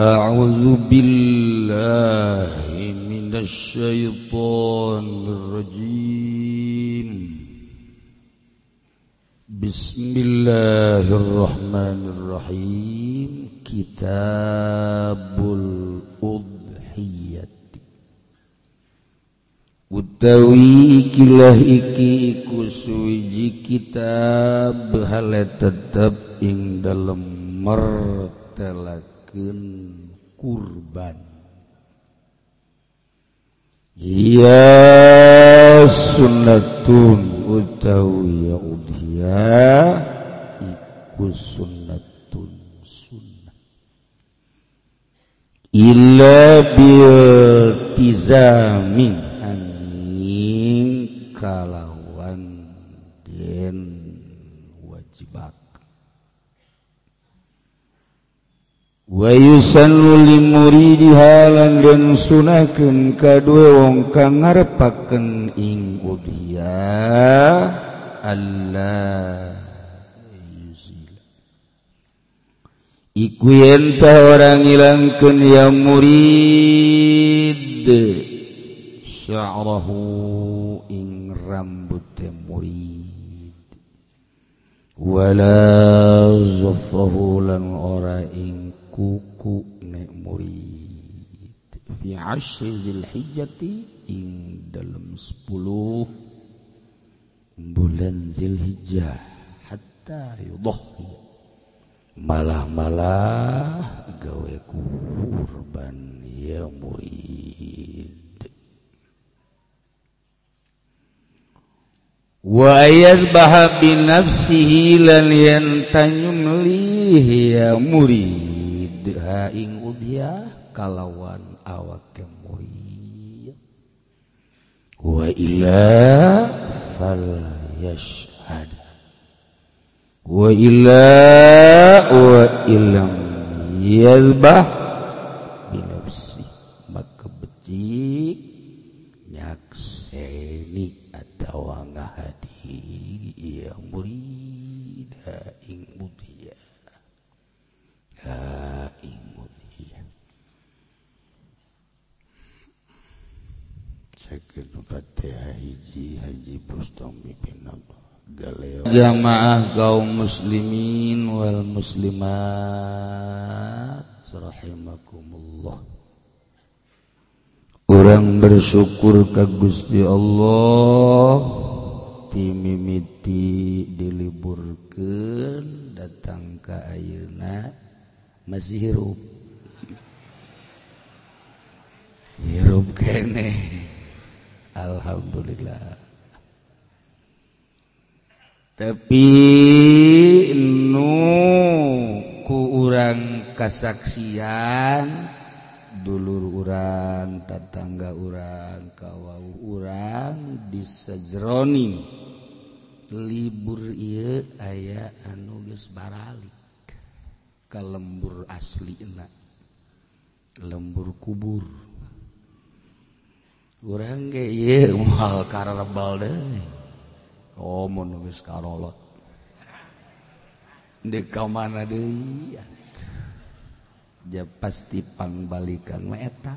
أعوذ بالله من الشيطان الرجيم بسم الله الرحمن الرحيم كتاب الأضحية utawi kilah iki iku suwiji kitab hal tetap ing dalam nyembelihkan kurban. Iya sunnatun utawi udhiya iku sunnatun sunnah. Illa bil tizamin angin kala Wayusanuli muridi halan dan sunaken kadua wong kang ngarepaken ing udhiya Allah Iku yenta orang ilangkan ya murid Sya'rahu ing rambut murid. Wala zafrahu lan ora ing kuku nek murid. Fi ashri dzilhijjati ing dalam sepuluh bulan dzilhijjah hatta yudhi. Malah-malah gawe kurban ya murid. Wa yadhbaha bi nafsihi lan yantanyum lihi ya murid. Ing udia kalawan awak muri wa illa fal yashhad. Wa illa wa illam yalbah binafsi maka betik nyakseni atau Saget Fatihah hiji Haji Bustami Pinabah jamaah kaum muslimin wal muslimat rahimakumullah. Orang bersyukur ke Gusti Allah timimiti diliburkan datang ke ayeuna masih hirup. Hirup kene. Alhamdulillah. Tapi nu ku urang kasaksian dulur urang tetangga urang kawau urang disejroning libur ieu aya anu geus baralik. Ka lembur asli lembur kubur. kurang hal karebal nulis karolot. Di ka mana deui. ja pasti pangbalikan meta.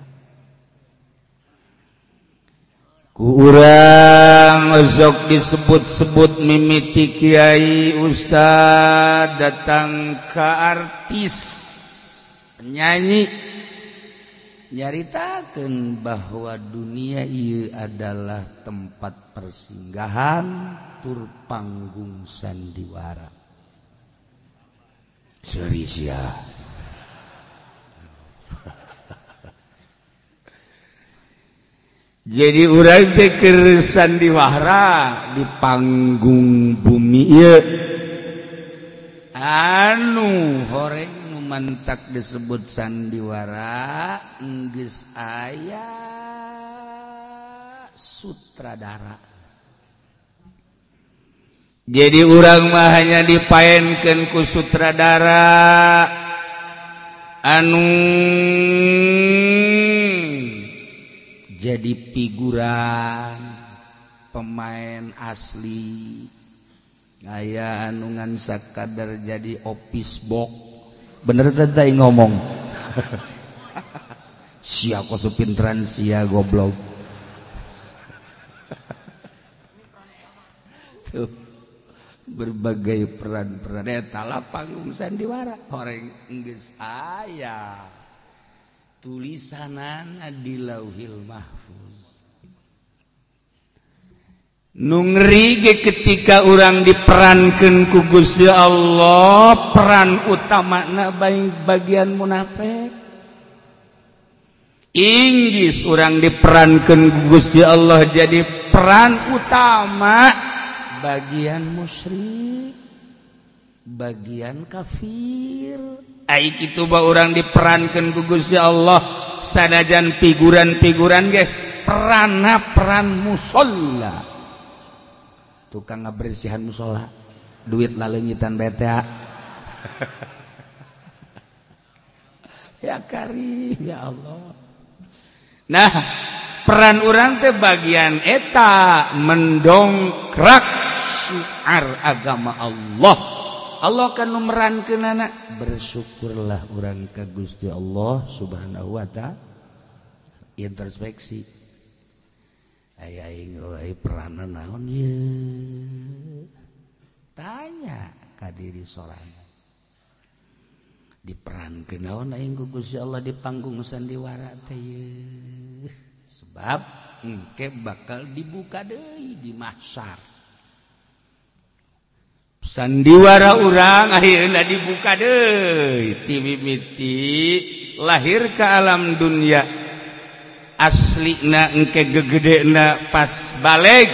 Urang sok disebut-sebut mimiti kiai Ustaz datang ke artis nyanyi. nyaritakan bahwa dunia ia adalah tempat persinggahan tur panggung sandiwara. Serius ya jadi orang teker sandiwara di panggung bumi ieu. Anu horeng mantak disebut sandiwara Inggris ayah sutradara. Jadi orang mah hanya dipainkan ku sutradara. Anu jadi figuran pemain asli. Aya anungan sakadar jadi office box bener tadi ngomong. Siapa supintran sia goblok. Tuh berbagai peran-peran. Eta panggung sandiwara. Orang Inggris ayah tulisanan di lauhil mahfuz nungrige ketika orang diperankan ku Gusti Allah peran utama na bagian munafik. Inggris orang diperankan ku Gusti Allah jadi peran utama bagian musyrik bagian kafir. Aik itu ba orang diperankan ku Gusti Allah sanajan figuran-figuran ge perana peran musolla. tukang ngabersihan musola. Duit lalunyitan BTA ya karim ya Allah. Nah peran orang teh bagian eta mendongkrak syiar agama Allah. Allah kan numeran ke nana bersyukurlah orang ke Gusti Allah subhanahu wa ta'ala. Introspeksi. peranan naon tanya kadiri sorangan diperan ke naon aing ku Gusti Allah di panggung sandiwara teh sebab engke bakal dibuka deui di mahsyar. Sandiwara urang akhirnya dibuka deui. Ti mimiti lahir ke alam dunia asli na engke gegede na pas balik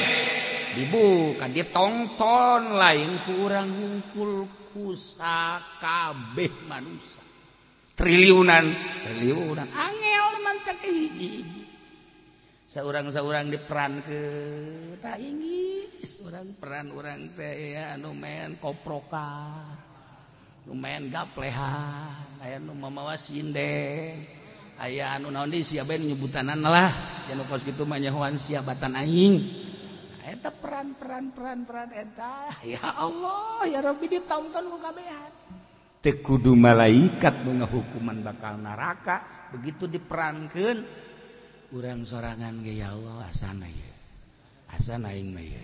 dibuka ditonton lain ku urang hungkul kusa kabeh manusia triliunan. Triliunan. Angel mantek hiji hiji. Seorang seorang diperan ke tak Inggris orang peran orang teh ya numen koproka numen gaplehan ayah nu mamawa sindeng aya ayaan unaon siapa yang nyebutanan lah. Jangan kos gitu manyahuan siabatan aing. Eta peran peran peran peran eta ya Allah ya Rabbi ditonton ku kabehan. Tekudu malaikat hukuman bakal neraka. Begitu diperankan urang sorangan ge ya Allah asana ya asana aing mah ya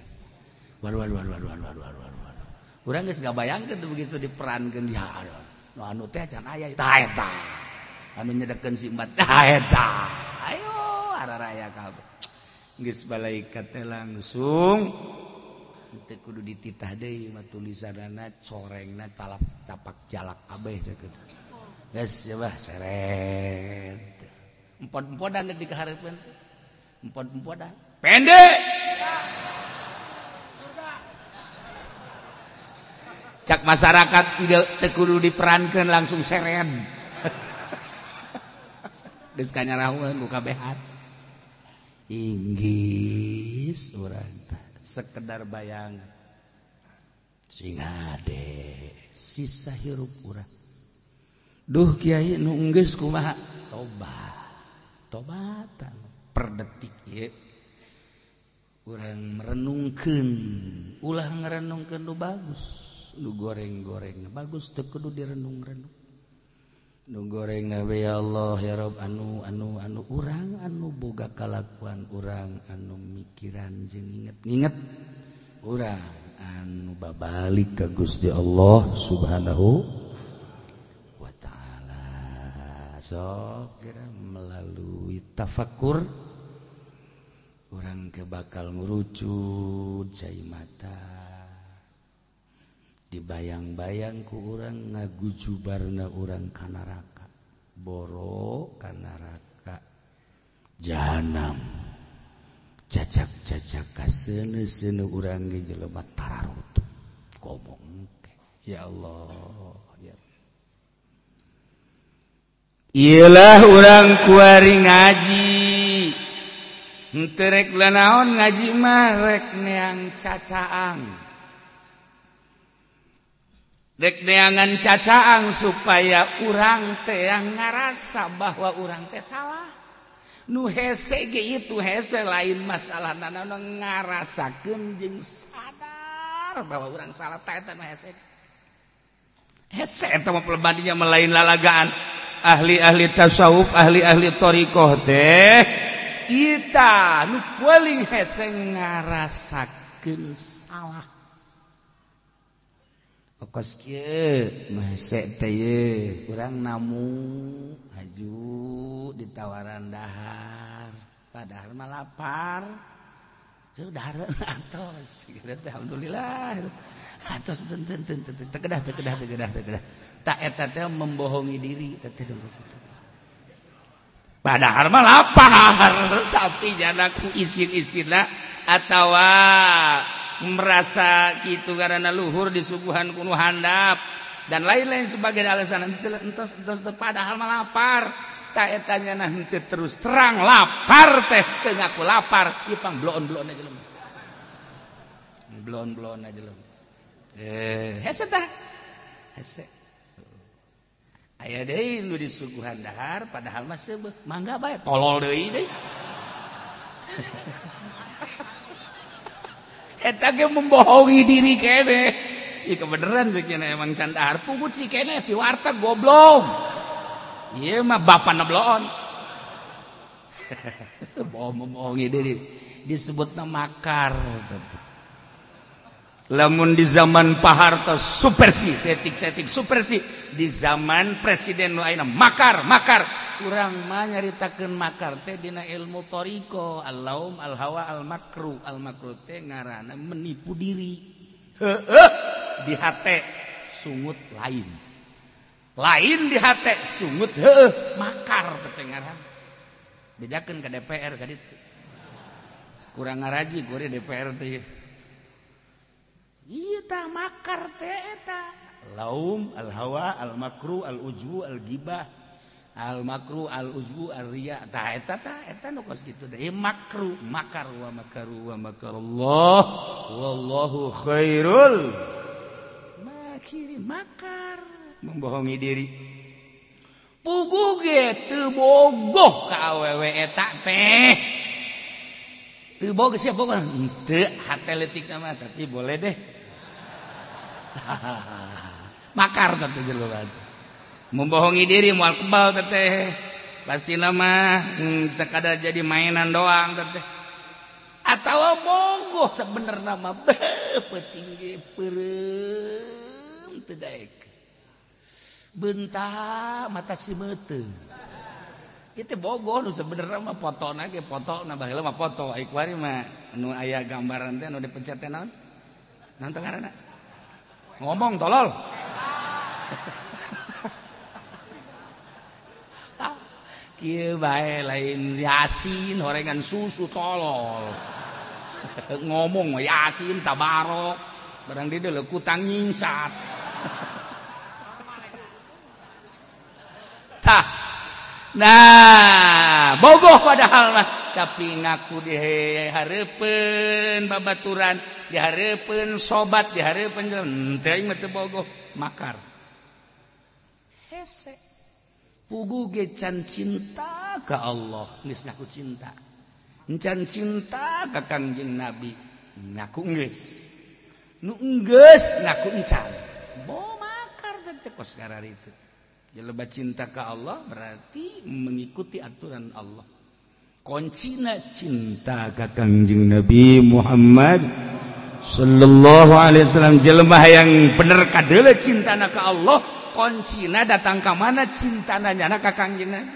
waduh waduh waduh waduh waduh waduh waduh urang geus gabayangkeun begitu diperankeun ya Allah nu anu teh can aya eta eta anu nyedekeun si Mbat tah eta. Ayo araraya kabeh. Geus balai kate langsung. Teu kudu dititah deui mah tulisanna corengna talap tapak jalak kabeh teu geus ya bah seret. Empon-emponan di kahareupeun empon-emponan pendek cak masyarakat tidak tekuru diperankan langsung seren diskanya rawan buka behat Inggris orang sekedar bayang. Singade sisa hirup urang. Duh kiai nu geus kumaha? Tobat tobatan per detik ye urang merenungkeun. Ulah ngarenungkeun nu bagus. Nu goreng-goreng. Bagus teu kudu direnung-renung. nu goreng nabi ya Allah ya Rob. Anu anu anu urang anu boga kalakuan urang anu mikiran jeung inget inget urang anu babalik ke Gusti Allah subhanahu wa ta'ala. Sok kira melalui tafakur orang ke bakal ngurucut cai mata. dibayang-bayangku orang ngagujubarna orang kanaraka boro kanaraka jahanam cacak-cacak kasene-sene urang ge jelema tararut ngomong ya Allah ya Iyalah orang kuari ngaji. Enterek lanaon ngaji mah? Rek neang cacaang deangan cacaang supaya urang teang ngarasa bahwa urang teh salah. Nu hese itu hese lain masalah na ngarasa kenjeng sadar bahwa urang salah pembandnya melain lalagaan. Ahli-ahli tasawuf ahli-ahli thorioh teh kita nuling hese ngarasaken salah. kurang namu haju ditawaran dahar. Padahal mah lapar. Tuh malapar atas Alhamdulillah. Atas tegedah tegedah tegedah tegedah tak eta teh membohongi diri teteh padahal mah lapar. Tapi jana ku isin-isina atawa merasa gitu karena luhur disuguhan kuno handap dan lain-lain sebagai alasan entos entos padahal mah lapar. Tak etanya nah terus terang lapar teh. Tengah lapar. Ipang blon blon aja lem blon blon aja lem eh hese tah. Hese. Aya deui nu disuguhan dahar padahal mah seubeuh mangga bae tolol deui deh eta ge membohongi diri kene Ika beneran sih kene emang canda harpu sih kene di warteg goblok. Iya mah bapak nebloon. Bohong membohongi diri disebut makar. lamun di zaman Paharto supersi setik-setik supersi di zaman Presiden Luaina makar makar. Kurang mah nyaritakan makar teh dina ilmu toriko. Allaum alhawa almakru. Almakru teh ngarana menipu diri. Heeh di hate sungut lain. Lain di hate sungut heeh makar teh ngarana bedakan ke DPR kadit kurang ngaraji gue DPR teh. Ita makar teh eta. Laum, al-hawa, al-makru, al-ujbu, al-gibah, al-makru, al-ujbu, al-riya. Ta eta ta eta nu kos kitu deui eh, makru, makar wa makaru wa makarullah wallahu khairul makiri makar membohongi diri. Pugu ge teu bogoh ka awewe eta teh. Tuh boga siapa boga? Teu hate nama tapi boleh deh. Makar tapi jeluran. Membohongi diri mual kebal teteh. Pasti nama hmm, sekadar jadi mainan doang teteh. Atau bogoh sebenarnya nama petinggi perem teu daek. Mata si meuteuh. itu bogoh nu sebenernya mah foto nake foto nah baheula mah foto. Ikwari mah nu aya gambaran teh nu dipencet teh naon? Naon teu ngaranna? Ngomong tolol. Kieu bae lain yasin horengan susu tolol. Ngomong yasin tabarok barang dia deuleu kutang nyingsat. Tah. nah bogoh padahal mah. Tapi ngaku diharepen babaturan diharepen sobat diharepen teuing mah bogoh makar. Hese. Pugu ge can cinta ka Allah geus ngaku cinta. Encan cinta ka Kangjeng Nabi ngaku geus. Nu geus ngaku encan bo makar teh kos itu. Jeleba cinta ke Allah berarti mengikuti aturan Allah. Koncina cinta ke kangjeng Nabi Muhammad Sallallahu alaihi wasallam. Jelema yang bener kadele cintana ka Allah koncina datang ke mana cintana nyana ka kangjeng Nabi?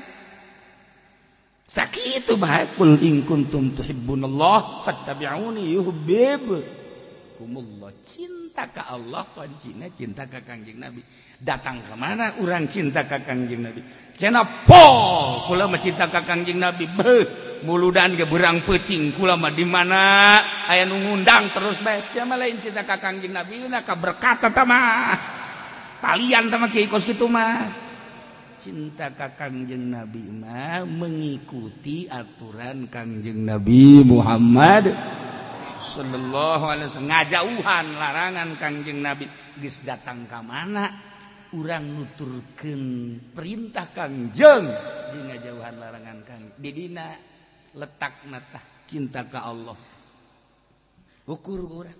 Sakitu bae kul in kuntum tuhibbunallah fattabi'uni yuhibbukumullah. Cinta ka Allah koncina cinta ka kangjeng Nabi datang kemana? Orang cinta ka Kakangjing Nabi. Cenapol pula mencinta Kakangjing Nabi. Beuh, muludan geberang peting kulama di mana? Aya nu ngundang terus bae siapa lain cinta ka Kakangjing Nabi na berkata tama talian tama mah kos kitu mah. Cinta ka Kakangjing Nabi mah mengikuti aturan Kangjeng Nabi Muhammad sallallahu alaihi wasallam. Ngajauhan larangan Kangjeng Nabi. Geus datang ka mana? urang nuturken perintah Kangjeng Dina jauhan larangan Kang. Didina letak natah cinta ke Allah. Ukur orang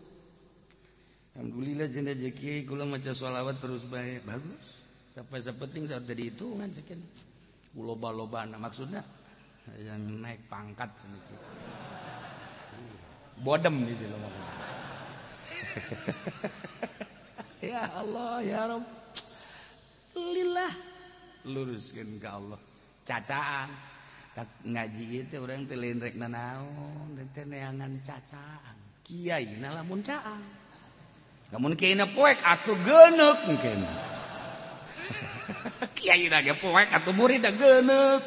Alhamdulillah jenda jeki kula maca sholawat terus baik bagus. Sampai sepenting saat tadi hitungan sekian loba-loba nah, maksudnya yang naik pangkat sedikit. Bodem gitu loh ya Allah ya Rob. lillah. Luruskan ke Allah. Cacaan. Tak ngaji itu orang telinrek nanaon dan teneangan cacaan. Kiai nalamun caan. Namun kena poek atau genep mungkin kiai lagi poek atau murid dah genep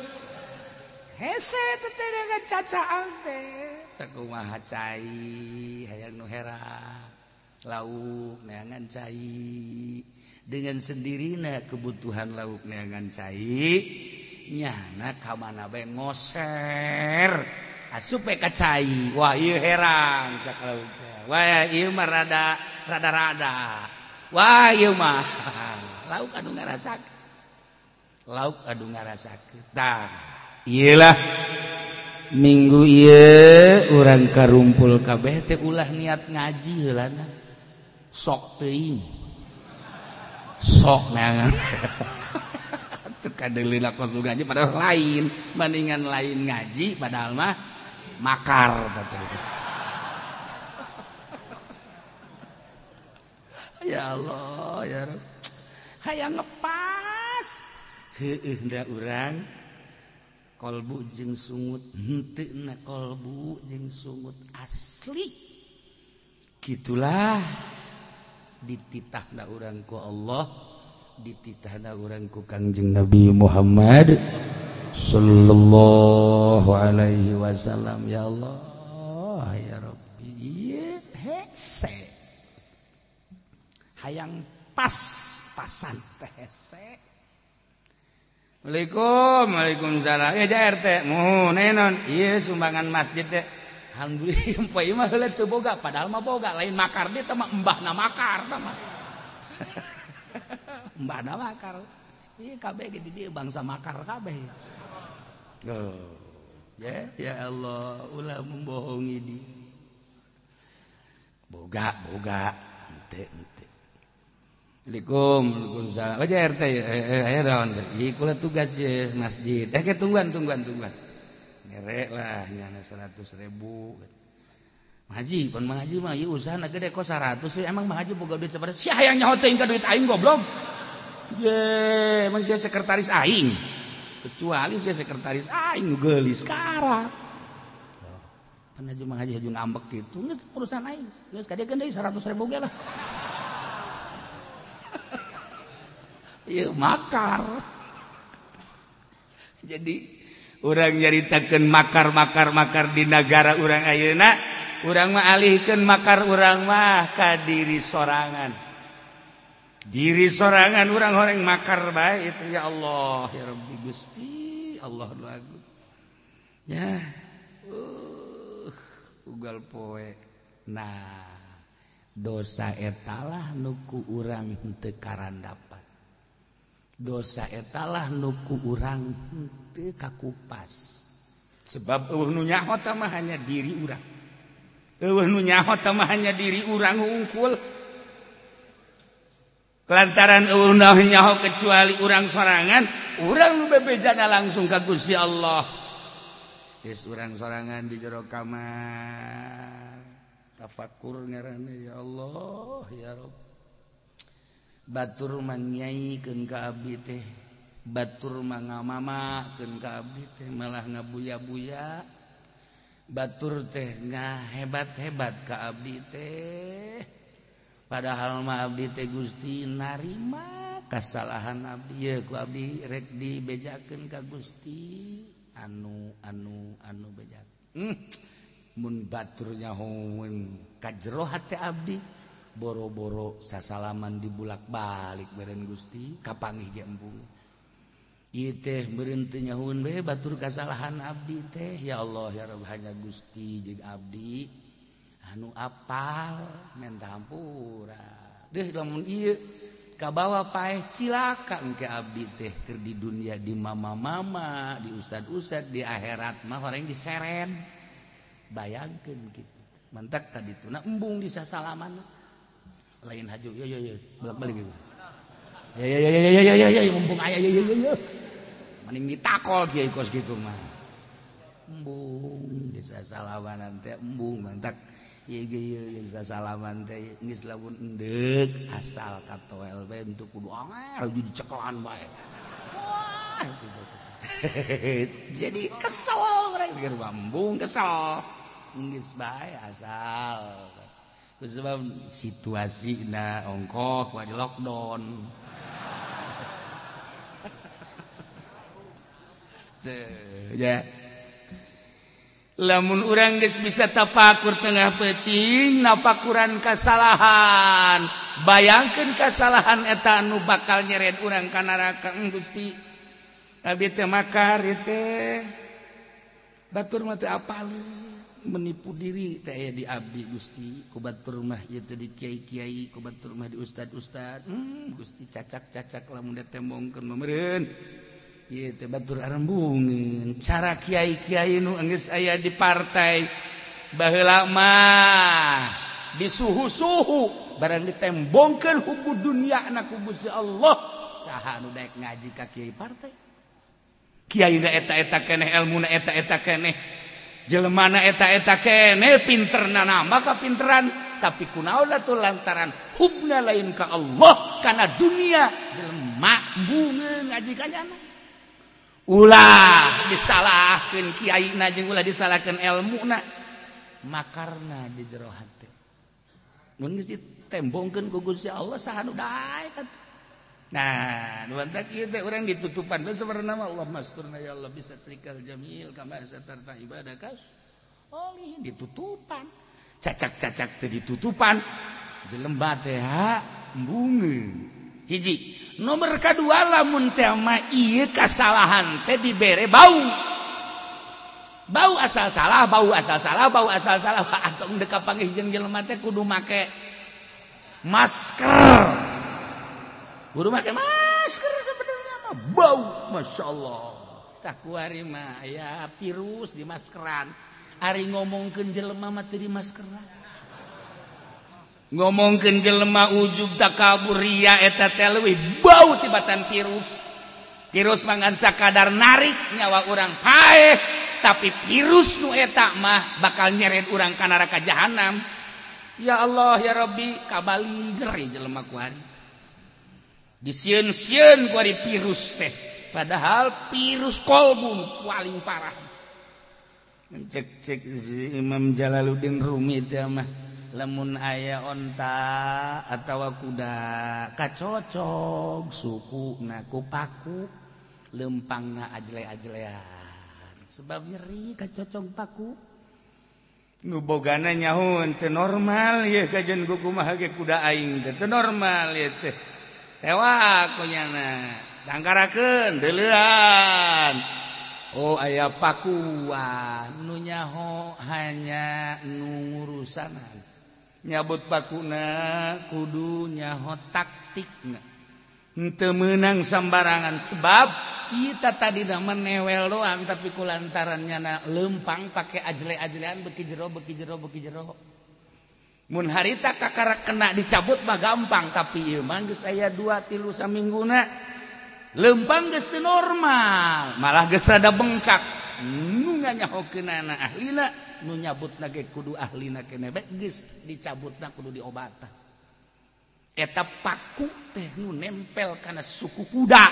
hese teteneangan cacaan teh. Sakumaha cai hayang nu hera. Lauk neangan cai. dengan sendirina kebutuhan lauk neangan cair nyana kamana bae ngoser. Ah, Asup ka cai. Wah ieu herang cak lauk wah ieu mah rada rada rada. Wah ieu mah. Lauk anu ngarasakeun lauk anu ngarasakeun tah ieulah. Minggu ieu urang karumpul kabeh teh ulah niat ngaji heulana. Sok teuing. sok ngaji padahal lain. Mendingan lain ngaji padahal mah makar ya Allah ya Rabb hayang ngepas. Heeh da urang. Kolbu jeung sungut. Henteu na kolbu jeung sungut asli. Gitulah dititah na orangku Allah dititah na orangku Kangjeng Nabi Muhammad Shallallahu Alaihi Wasallam. Ya Allah ya Rabbi hese hayang pas pasan teh hese Assalamualaikum Waalaikumsalam eh, ya RT mohon eh, nenon. iya sumbangan masjid teh. Alhamdulillah mah heula teu boga padahal mah boga lain makar dia teh mah embahna makar tah mah. Embahna makar. Ieu kabeh di dieu bangsa makar kabeh. Oh. Ya ya Allah ulah membohongi di boga boga. Ente ente. Assalamualaikum Waalaikumsalam aja RT aya daun ieu kula tugas masjid. Eh tungguan tungguan tungguan lah 100.000 haji pun haji mah ieu usahana gede kok 100 emang mah haji boga duit sabaraha sia hayang nyahoteun ka duit aing goblok. Ye emang sia sekretaris aing. Kecuali sia sekretaris aing geulis kara pan haji mah haji haji ngambek kitu geus urusan aing. Geus ka dia deui 100.000 ge lah. Ieu makar. Jadi orang nyaritakan makar-makar makar di negara orang ayeuna orang alihkeun makar orang mah ka diri sorangan. Diri sorangan orang orang makar baik itu ya Allah ya Rabbi Gusti Allah lagu ya uh, ugal poe. Nah dosa etalah nuku urang tekaran dapat dosa etalah nuku urang teu kakupas. Sebab eueuh nu nyaho mah hanya diri urang. Eueuh nu nyaho mah hanya diri urang ungkul lantaran eueuh nu nyaho kecuali urang sorangan urang nu bebejana langsung ka Gusti Allah. Geus urang sorangan di jero kamar. Tafakur ngaranna ya Allah ya Rabb batur manyaikeun ka abdi teh. batur manga mama ke teh malah ngabuya-buya. Batur teh nga hebat-hebat ka Abdi teh. Padahal ma Abdi teh Gusti narima kasalahan Abdi. Ku Abdi rek dibejakeun ka Gusti. Anu anu anu bejak. Hmm. mun batur nyahoeun kajero hati Abdi. Boro-boro sasalaman dibulak-balik beren Gusti kapangi ge embung. teh berhentinyahun be batur kesalahan Abdi teh ya Allah ya Rob hanya Gusti jeung Abdi anu apal mentampura deh lamun kabawa pae cilakan ke Abdi teh keur di dunia di mama-mama di Ustad Ustad di akhirat mah orang diseren bayangkan gitu mantak tadi tuna embung di sasalaman lain haju yo yo yo balik balik gitu ya ya ya ya ya ya ya mumpung ayah ya ya. mending ditakol kiai kos gitu mah. Embung desa salaman teh embung mantak ieu ge desa salaman teh geus lamun endek asal katoel bae untuk kudu anger jadi cekelan bae. Jadi kesel mereka geus embung kesel. Geus bae asal. Sebab situasi na ongkok di lockdown. ya. Lamun urang guys bisa tafakur tengah peting nafakuran kesalahan bayangkan kesalahan eta anu bakal nyeret urang kanaraka Gusti. Abi teh makar teh. Batur mah teh menipu diri teh aya di abdi Gusti. Ku batur mah ieu teh di kiai-kiai ku batur mah di ustad-ustad. Hmm, Gusti cacak-cacak lamun teh tembongkeun meureun Baturrembung cara Kyai Kyai nu Inggris aya di partai bahlama di suhu-suhu barang ditembongkan hukum dunia anak kubus ya Allah. Sah nu daek ngaji ka Kiai partai? Kiai na eta-eta keneh ilmu na eta-eta keneh jelema eta-eta keneh pinter na nama ka pinteran tapi kunaon tuh lantaran hubna lain ka Allah karena dunia jelema bunga ngaji kanyana ulah disalahkan Kyai najenglah disalahkan elmu makarna di jero tembongkan kugusya Allah sah nah orang ditutupan nama Allah mastur Allah bisa trikal Jamil kamar satarta ibadah oh, kas oli ditutupan. Cacak-cacak teh ditutupan. Jelembat ya bunga hiji nomor kedua lamun tema iya kesalahan teh dibere bau. Bau asal salah bau asal salah bau asal salah. Pak atau deka panggil jeung jelema teh kudu make masker. Kudu make masker sebenarnya mah. Bau masya Allah. Takuari mah ya virus di maskeran Ari ngomongkeun jelema mah teu di maskeran ngomongken jelema ujub takabur ria eta telewi bau tibatan virus. Virus mangansa kadar narik nyawa orang hae tapi virus nu eta mah bakal nyeret orang ka neraka jahanam. Ya Allah ya Rabbi kabali geri jelema kuari disieun-sieun kuari virus teh. Padahal virus kolbu paling parah. Cek cek Imam Jalaluddin rumit mah. lemun aya onta atau kuda kacocok suku naku paku lempang na ajle ajlean sebab nyeri kacocok paku. Nubogana nyahun teu normal ya kajian kuku mah kuda aing teu normal ya teh. Tewak kunyana. Tangkarakeun deulean Oh ayah pakuan. Nunyaho hanya nungurusanan nyabut pakuna kudunya taktik menang sembarangan sebab kita tadi menewel doang tapi kulantarannya na lempang pakai ajle-ajlean beki jero beki jero beki jero. Mun harita kakara kena dicabut mah gampang tapi ieu mah geus aya 2 tilu samingguna. Lempang geus normal malah geus rada bengkak. Nu nganyahokeunana ahlina. nu nyabut nage kudu ahli nakenebek geus dicabut na kudu diobata. Eta paku teh nu nempel kana suku kuda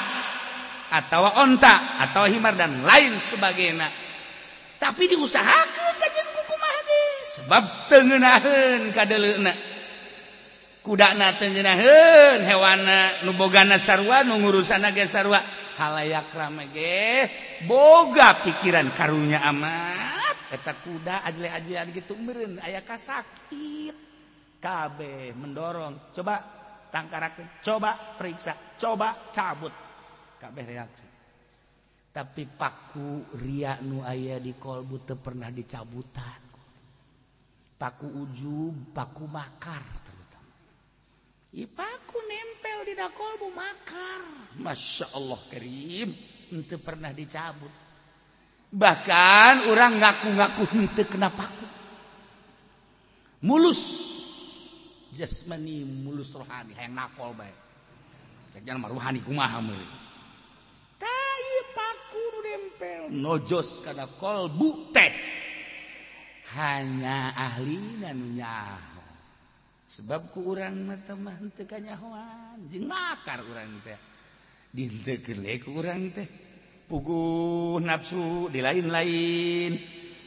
atau onta atau himar dan lain sebagainya. Tapi diusahakan kajian kuku mahade sebab tengenahan kadeleuna kuda na tengenahan hewana nu bogana sarua nu ngurusana ge sarua. Halayak rame ge boga pikiran karunya amat eta kuda ajle-ajlean gitu meureun aya kasakit kabeh mendorong. Coba tangkarakeun coba periksa coba cabut. Kabeh reaksi. Tapi paku ria nu aya di kolbu teu pernah dicabutan. Paku ujub paku makar terutama ya paku nempel di dakolbu makar. Masya Allah kerim itu pernah dicabut bahkan orang ngaku-ngaku hente kenapa? Mulus. Jasmani mulus rohani hayang nakol baik cek jangan maruhani kumaha meuli tai paku nu nempel. Nojos kana kolbu teh. Hanya ahli nu nyaho. Sebab ku urang mah mah henteu kanyahoan. Jeung makar urang teh. Dintekeun ku urang teh. puguh nafsu di lain-lain.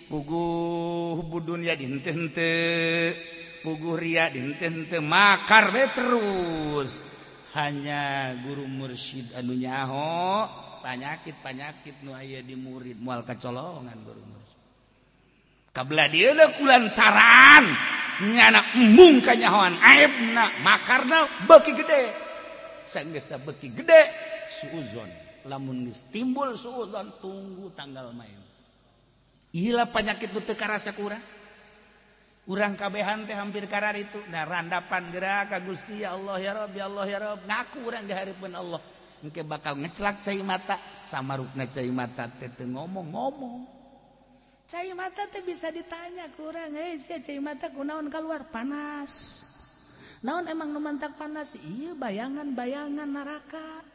Puguh budunya dintente puguh ria dintente makar be terus. Hanya guru mursyid anu nyaho. Panyakit panyakit nu aya di murid. Mual kecolongan guru mursyid. Kabla dia kulantaran nyana embung kanyahoan aibna. Makarna beki gede. Sanggeus beki gede. Suuzon. lamun timbul suudon tunggu tanggal main. Ila penyakit teu karasa kurang urang. Kabehan teh hampir karar itu. Nah randapan gerak ka Gusti ya Allah ya Rabb ya Allah ya Rabb. Ngaku urang gahareupeun Allah. Engke bakal ngecelak cai mata. Samarukna cai mata teh teu ngomong-ngomong. Cai mata teh bisa ditanya kurang hei sia cai mata kunaon keluar panas. Naon emang nu mantak panas? Iya bayangan-bayangan neraka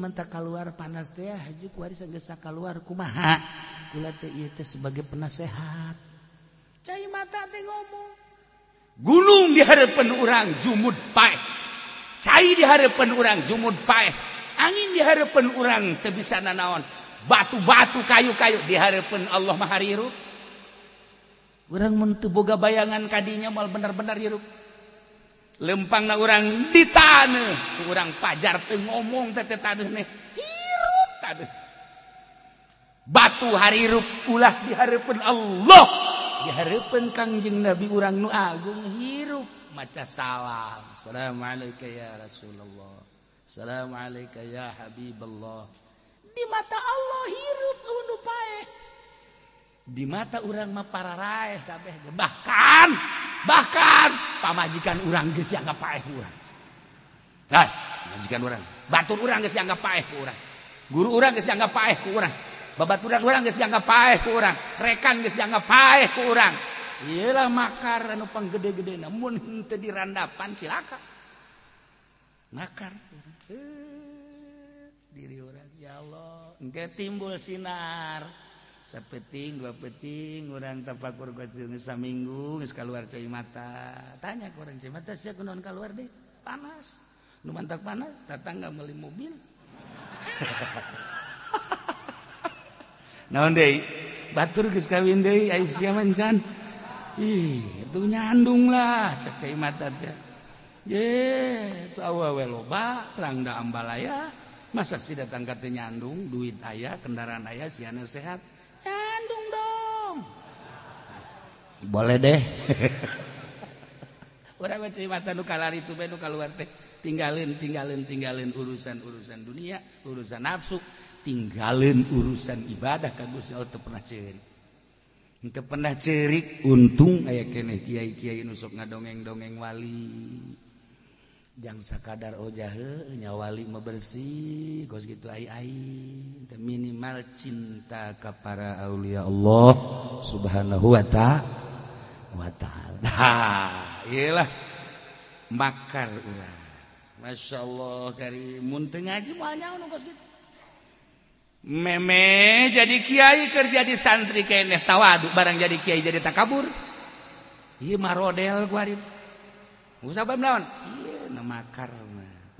mantap keluar panas teh keluar kumaha? Kula teh iya teh sebagai penasehat. Cai mata ngomong. Gunung di hadapan orang jumud pae cai di hadapan orang jumud pae angin di hadapan orang tebisa nanaon. Batu-batu kayu-kayu di hadapan Allah urang orang teu boga bayangan kadinya mal benar-benar hirup lempang na orang di tanah pajar teu ngomong teh taneuh nih hirup tanah batu harirup ulah diharapkan Allah. Diharapkan kangjeng Nabi orang nu agung hirup. Maca salam. Assalamualaikum ya Rasulullah. Assalamualaikum ya Habiballah di mata Allah hirup nu pae di mata orang mah para raih kabeh. Bahkan bahkan pamajikan urang geus dianggap paeh urang. Gas pamajikan urang. Batur urang geus dianggap paeh ku urang. Guru urang geus dianggap paeh ku urang. Babaturan urang geus dianggap paeh ku urang. Rekan geus dianggap paeh ku urang. Iyalah makar anu panggede-gede namun henteu dirandapan cilaka. Makar. Eh, diri orang ya Allah engke timbul sinar. sepeting dua peting orang tapakur saminggu keluar cuy mata. Tanya ke orang cuy mata siapa non keluar deh? Panas. Nu mantap panas tetangga beli mobil. Naon deh? Batur geus kawin deui ai sia mancan. Ih itu nyandung lah cuy mata teh. Ye itu awewe loba rangda ambalaya masa sih datang kata nyandung duit ayah kendaraan ayah siana sehat. boleh deh. Tinggalin tinggalin tinggalin urusan-urusan dunia urusan nafsu tinggalin urusan ibadah kagus pernah cerik. Nggak pernah cerik untung aya kene kiai kiai nusuk ngadongeng-dongeng wali. Jangan kadardar ojahenya wali bersih kos gitu ai -ai. minimal cinta kepada Aulia Allah subhanahu Wa ta'ala. Wa ta'ala iyalah. Makar urang Masya Allah karimuntengajinya meme jadi kiai kerja di santri keeh tawaduk barang jadi kiai jadi tak kabur model makar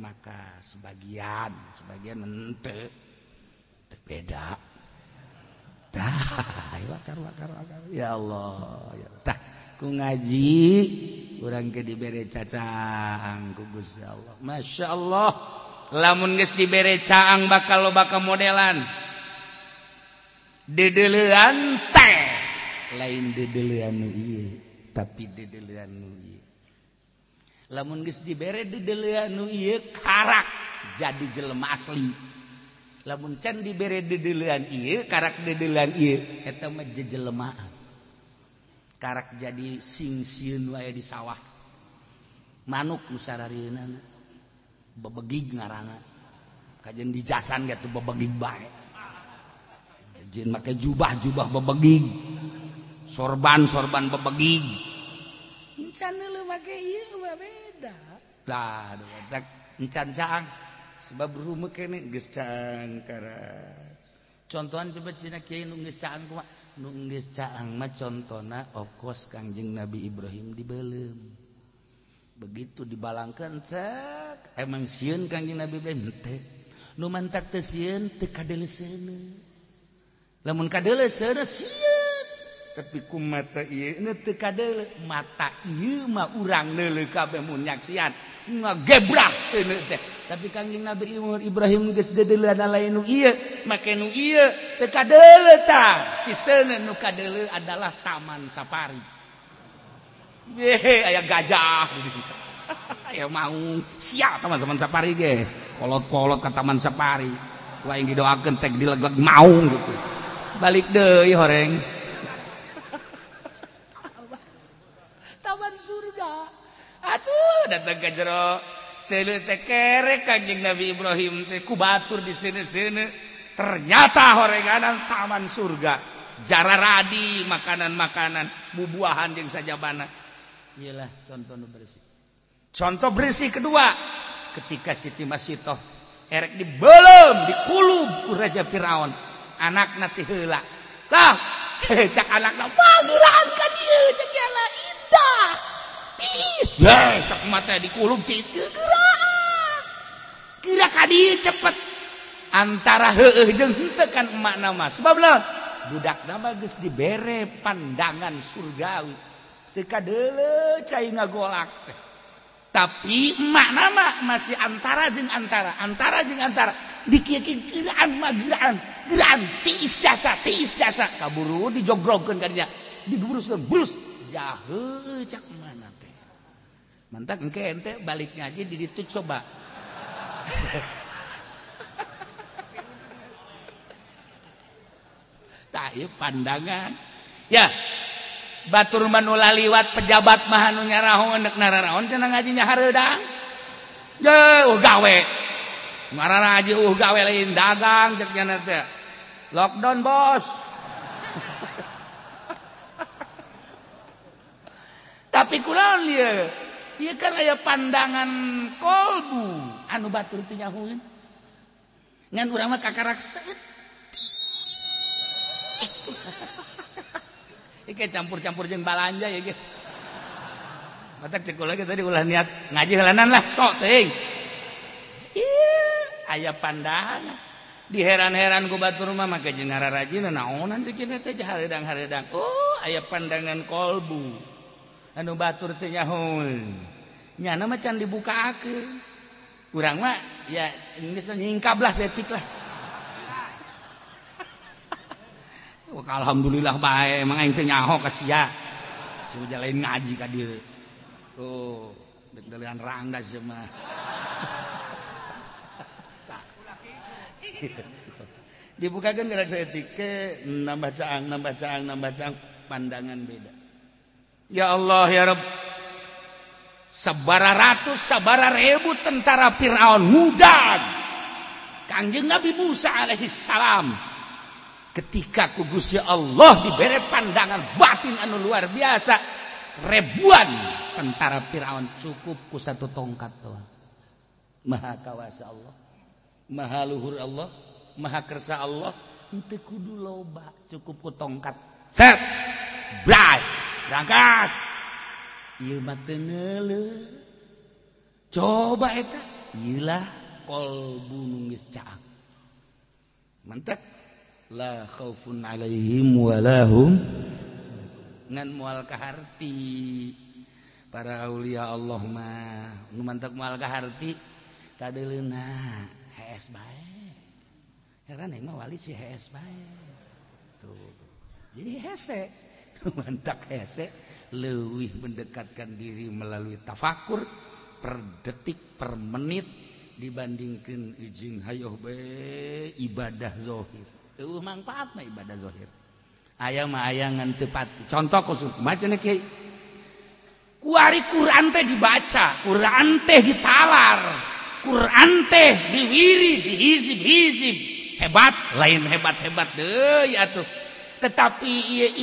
maka sebagian. Sebagian mente berbeda ya Allah ya Allah. ku ngaji kurang ke diberre cacaang Gusti Allah. Masya Allah lamun guys diberre caang bakal lo bakal modelan dedelean teh. Lain dedelan tapi dedelan lamun guys diberre ieu karak jadi jelema asli. Lamun can diberre dedelean ieu karak dedelean ieu eta mah jejelemaan karak jadi singsiun wae di sawah. Manuk nusararieuna bebegig ngaranna. Kajen di jasan gitu bebegig bae. Jin make jubah-jubah bebegig. Sorban-sorban bebegig. Encan lu make ieu beda. Tah tak encan caang. Sebab rumah kene geus caang karak contohan sebab cina kieu nu geus caang kumaha? nunggis caangmah contohna okos Kangjeng Nabi Ibrahim di belum begitu dibalangkan cek emang siun Kangjeng Nabi Ibrahim? Teh. Nu mantak teh sieun teu kadele seuneu lamun kadele seuneu sieun tapi ku mata ieu mata urang leuleuh kabeh mun nyaksian. Ngagebrah seuneu teh. Tapi kangjing Nabi Umar Ibrahim geus dedeuleuh lain nu ieu. Make nu ieu teu kadeuleuh tah. Seuneu nu kadeuleuh adalah taman safari. Yehe aya gajah. Aya mau sia taman-taman safari ge. Kolot-kolot ke taman safari. Lain didoakeun tek dilegeg maung gitu. Balik deui horeng. Atuh datang ke jero. Tekerek kanjing Nabi Ibrahim teku batur di sini-sini. Ternyata horenganan taman surga. Jara radi makanan-makanan bubuahan yang saja bana iyalah contoh bersih contoh bersih kedua. Ketika Siti Masitoh erek di belum di kulub ku Raja Firaun anak nati heula. Lah cak anak na panggilan ka dieu cak indah mata dikulub gerak hadir cepet. Antara tekan makna mas babla budak nama geus diberre pandangan surgawi. Teka dele cair ngagolak. Teh tapi emak nama masih antara jeng antara. Antara jeng antara. Dikiki geraan mah geraan. Geraan tiis jasa tiis jasa. Kaburu dijogrogan kan dia digeburuskan jahe cak. mantap engke ente baliknya aja di itu coba. Tak ya pandangan. Ya batur manula liwat pejabat mahanunya rahon nek nararaon cenah ngajinya hareudang jeuh gawe. Ngarara aja uh gawe lain dagang cek nyana teh. Lockdown bos. Tapi kulaon lieu. ieu kan aya pandangan kolbu anu batur teu nyahueun. Ngan urang mah kakarak Ike campur-campur jeung balanja ya ge. Matak cek lagi tadi ulah niat ngaji halanan lah sok teuing. Iya, aya pandangan. Di heran-heran ku batur mah make jeung rajin naonan teh kieu teh hareudang-hareudang. Oh, aya pandangan kolbu. anu batur tenyahun nyana macan dibuka aku kurang mah ya Inggris nyingkablah setik lah Wah, alhamdulillah baik emang aing teu nyaho ka sia. Sudah lain ngaji ka dieu. Tuh, oh, deg-degan rangdas ieu mah. Dibukakan gerak setik ke nambah caang, nambah caang, nambah caang, pandangan beda. ya Allah ya Rabb sabara ratus sabara ribu tentara Fir'aun mudah. Kanjeng Nabi Musa alaihissalam ketika kugus ya Allah diberi pandangan batin anu luar biasa ribuan tentara Fir'aun cukup ku satu tongkat tuh maha kawasa Allah maha luhur Allah maha kersa Allah itu kudu loba cukup ku tongkat. Set bray berangkat. Coba itulah kolbun mantap alaihim walahum ngan mual kaharti para Aulia Allah mah. Nu mantak mual kaharti tadi hees bae. Heran ya mah wali si hees bae. Tuh. Jadi hese mantak hese lebih mendekatkan diri melalui tafakur per detik per menit dibandingkan ijing hayoh be ibadah zohir. Uh, manfaat mah ibadah zohir. Ayam ayangan tepat contoh khusus macam kayak kuari Quran teh dibaca Quran teh ditalar Quran teh diwiri dihizib hizib hebat lain hebat hebat deh ya tuh. tetapi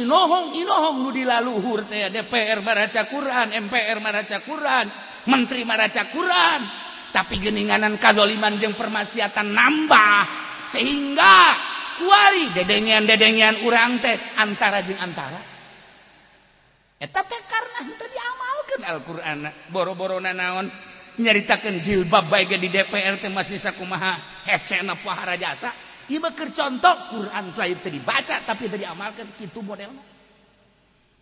Inohong Inohong nu dilaluhur teh DPR maraca Quran MPR Maraca Quran Menteri Maraca Quran. Tapi geninganan kazoliman jeung permasiatan nambah sehingga kuari dedengian-dedengian urang teh antara jeung antara. Eta teh karena henteu diamalkeun Al-Qur'an. Boro-boro naon nyaritakeun jilbab bae di DPR teh masih sakumaha hesena pahara jasa. Ieu keur contoh Quran lain teu dibaca tapi teu diamalkeun kitu modelna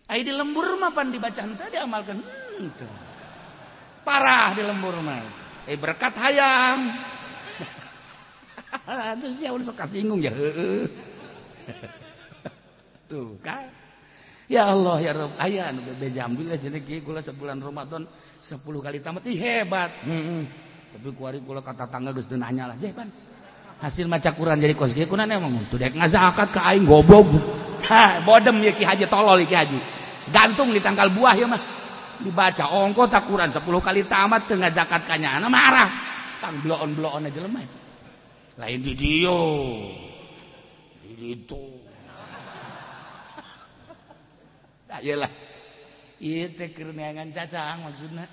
ai di lembur mah pan dibaca henteu diamalkeun henteu parah di lembur mah. Eh berkat hayam. Terus ya udah suka singgung ya tuh kan? Ya Allah ya Rob ayah nu bebe jambil aja nih gula sebulan Ramadan sepuluh kali tamat ih hebat. Hmm. tapi kuari gula kata tangga gus nanya lah pan hasil maca Quran jadi kos. Kieu kunaon emang tuh dek ngazakat ke aing goblok. Bodem ya ki haji tolol ki haji. Gantung di tanggal buah ya mah. Dibaca ongko tak Quran 10 kali tamat tengah zakat kanyana marah. Tang bloon bloon aja lemah lain di dio di itu tak iyalah itu kerniangan cacang maksudnya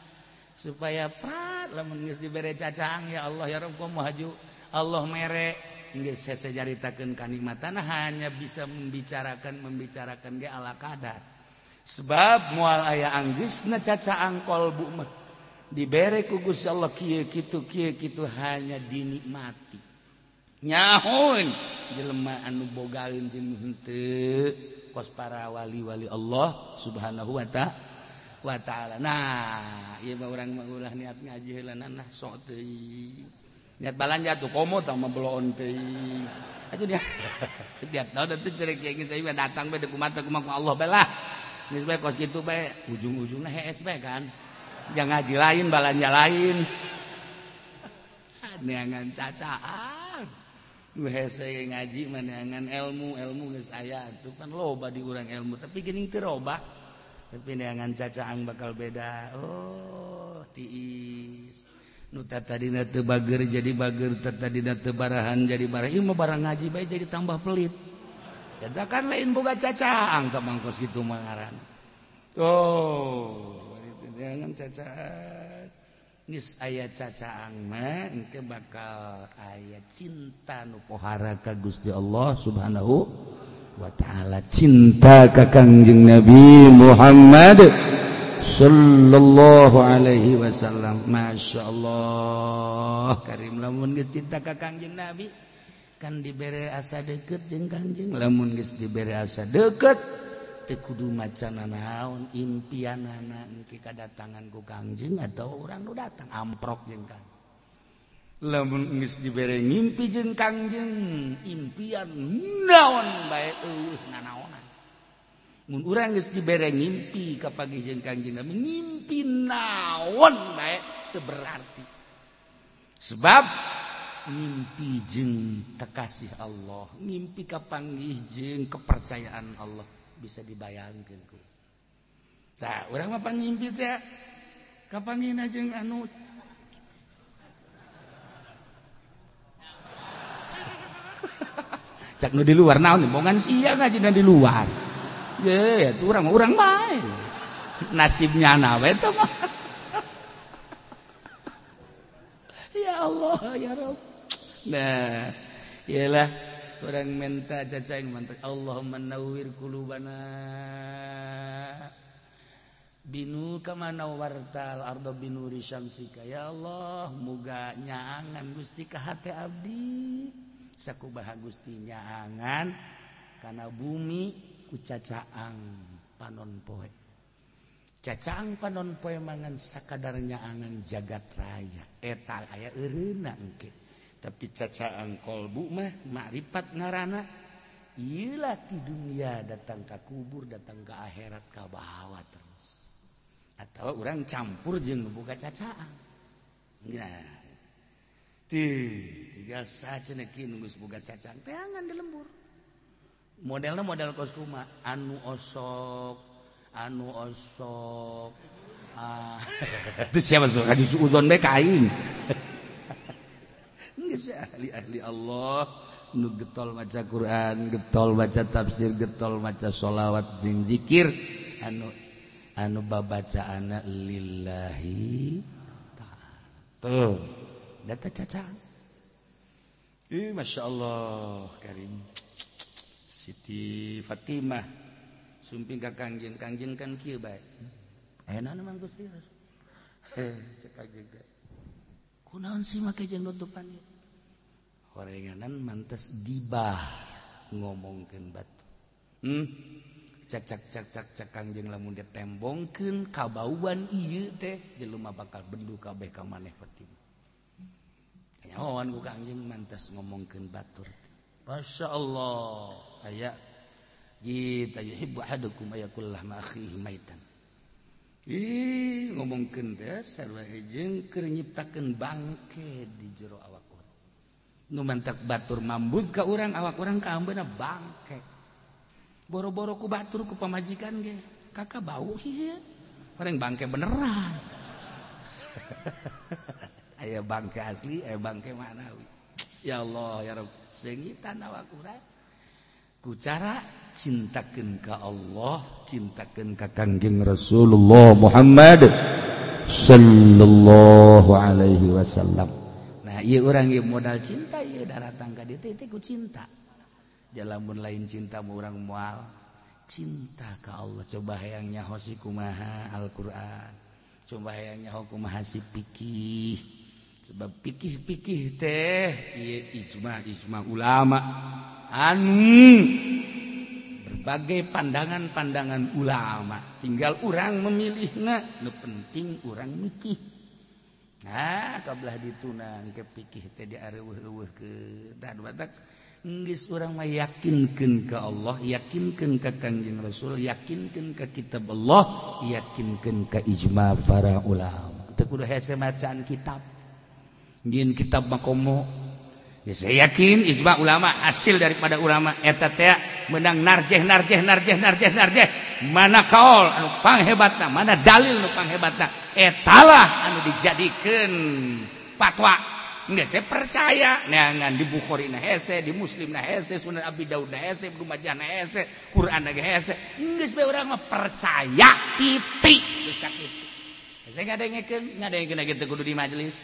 supaya prat lamun geus dibere cacang ya Allah ya Rabb mau haju Allah merek Inggris saya jaritakan kanikmatan hanya bisa membicarakan membicarakan ge ala kadar. Sebab mual aya Anggris na caca angkol bumah dibere ku Gusti Allah kieu kitu kieu kitu hanya dinikmati. Nyahun jelema anu bogaeun jeung kos para wali-wali Allah subhanahu wa ta'ala wa ta'ala. Nah ieu mah urang mah ulah niat ngaji heula nah sok teuing lihat balan jatuh komo sama belon teh. Itu dia. Dia tahu dan tuh cerik kayak saya datang be deku mata kumaku Allah bela nih sebaik kos gitu be. Ujung ujungnya HSB kan. Jangan ngaji lain balanja lain. Neangan cacaan. Nu hese ngaji neangan ilmu ilmu geus aya atuh kan loba diurang ilmu tapi geuning teu robah tapi neangan cacaan bakal beda. Oh tiis. tadidina tebager jadi bager tadidina tebarahan jadi bara Ima barang ngaji baik jadi tambah pelit. Kan lain boga cacaang ke mangkos gitu mangaran oh jangan cacaang nis aya cacaang mah engke bakal aya cinta nu pohara ka Gusti Allah Subhanahu wa taala. Cinta ka Kangjeng Nabi Muhammad. sallallahu Alaihi Wasallam. Masya Allah Karim lamun geus cinta ka Kangjeng Nabi kan diberre asa deket jeung Kanjeng. Lamun geus diberre asa deket teu kudu macan naon impianana engke kadatangan ku Kanjeng atau orang nu datang amprok jeung Kanjeng. Lamun geus dibere ngimpi jeung Kanjeng impian naon bae eueuh nanaon. Mun urang geus dibere ngimpi ka pagijeun Kanjeng Nabi, ngimpi naon bae teu berarti. Sebab ngimpi jeung kekasih Allah, ngimpi ka panggih kepercayaan Allah bisa dibayangkeun ku. Tah, urang mah pangimpi teh kapangina jeung anu cak nu di luar naon bongan sia ngaji di luar ye orang orang main nasibnya nawe itu mah. Ya Allah ya Rob nah iyalah orang minta caca yang mantap. Allah menawir kulubana binu kamana wartal ardo binuri syamsika ya Allah muga nyaangan gusti ka hati abdi. Sakubaha gusti nyaangan karena bumi ku cacaang panonpoe cacaang panonpoe mangan sakadarnya angan jagat raya. Eh, Eta aya eureuna engke. Tapi cacaang kolbu mah makrifat ngarana Iyalah di dunia datang ke kubur datang ke akhirat ke bawah terus. Atau orang campur jeung buka cacaang nah ti tiga saja nunggu buka cacaan tangan di lembur. modelnya model kosma anu osok anu osok. Ah. siapa kain. Ahli ahli Allah. Nu getol maca Quran getol baca tafsir getol maca sholawat jeung zikir. Anu anu babacaan lillahi ta'ala. Tuh. Data caca. Ih, Masya Allah Karim. Siti Fatimah. Sumping ka kangjeng kangjeng kan kieu bae. Enak mah Gusti Rasul heh cek kangjeng kunaon sih make jeung nutupan horenganan mantes gibah ngomongkeun batu. Hmm? Cak cak cak cak cak kangjeng lamun ditembongkeun kabauan ieu teh jelema bakal bendu kabeh ka maneh Fatimah. Nyawan ku kangjeng mantes ngomongkeun batur Masya Allah. aya gitu yuhibbu ahadukum ayakullah ma akhihi maitan Ih, ngomongkeun teh sarua jeung keur nyiptakeun bangke di jero awak urang. Nu mantak batur mambud ka urang awak urang kaambeuna bangke. Boro-boro ku batur ku pamajikan ge. Kakak bau sih sih. Pareng bangke beneran. aya bangke asli, aya bangke manawi. Ya Allah, ya Rabb, sengitan awak urang. kucara cintakan ke Allah cintakan ke kangjeng Rasulullah Muhammad sallallahu alaihi wasallam. Nah iya orang yang modal cinta iya darah ka dieu teh ku cinta. Jalan lain cinta orang mual cinta ke Allah. Coba hayang nyaho kumaha Al-Qur'an coba hayang nyaho kumaha si pikih sebab pikih-pikih teh ieu ijma ijma ulama. anu. Berbagai pandangan-pandangan ulama. Tinggal orang memilih nu penting orang mikih. Nah kabelah ditunang kepikih tadi areuh-eueuh ke. Dan batak Nggis orang mah yakinkan ke Allah, yakinkan ke kanjeng Rasul, yakinkan ke kitab Allah, yakinkan ke ijma para ulama. Tekudu hese macaan kitab. Ngin kitab makomo. saya yakin Ijma ulama hasil daripada ulama. Eta menang narjeh narjeh narjeh narjeh narjeh. Mana kaol anu panghebatna mana dalil anu panghebatna. Etalah anu dijadikan fatwa. Nggak saya percaya. Neangan di Bukhari na hese di Muslim na hese Sunan Abi Daud na hese Ibnu Majah na hese Quran na hese. Nggak sebagai orang mah percaya titik sakit. Saya nggak ada yang nggak ada yang kena gitu kudu di majelis.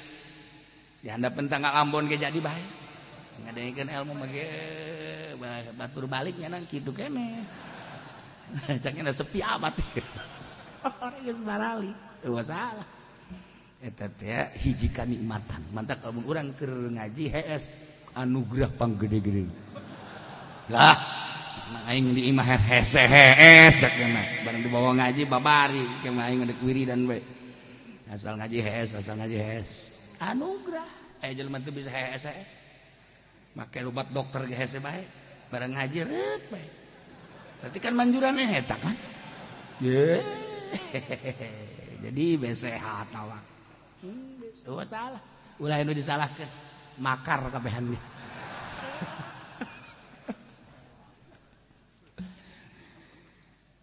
Di handap tanggal Ambon ge jadi baik ngadengkeun ilmu mah batur baliknya nang kitu kene. Caknya sepi amat. Orang geus barali teu salah. Eta teh hiji kanikmatan. Mantap lamun urang keur ngaji HS anugerah panggede-gede. Lah aing di imah hese hees dak mah. Bareng dibawa ngaji babari. Kemah aing ngadek wiridan bae asal ngaji hees asal ngaji hees. Anugerah. Eh jelema teu bisa hees hees. make lubat dokter ge hese bae barang ngaji reup bae. Berarti kan manjuran eta kan? Ye. Jadi be sehat awak hmm, oh salah. Ulah anu disalahkeun makar kabehan dia.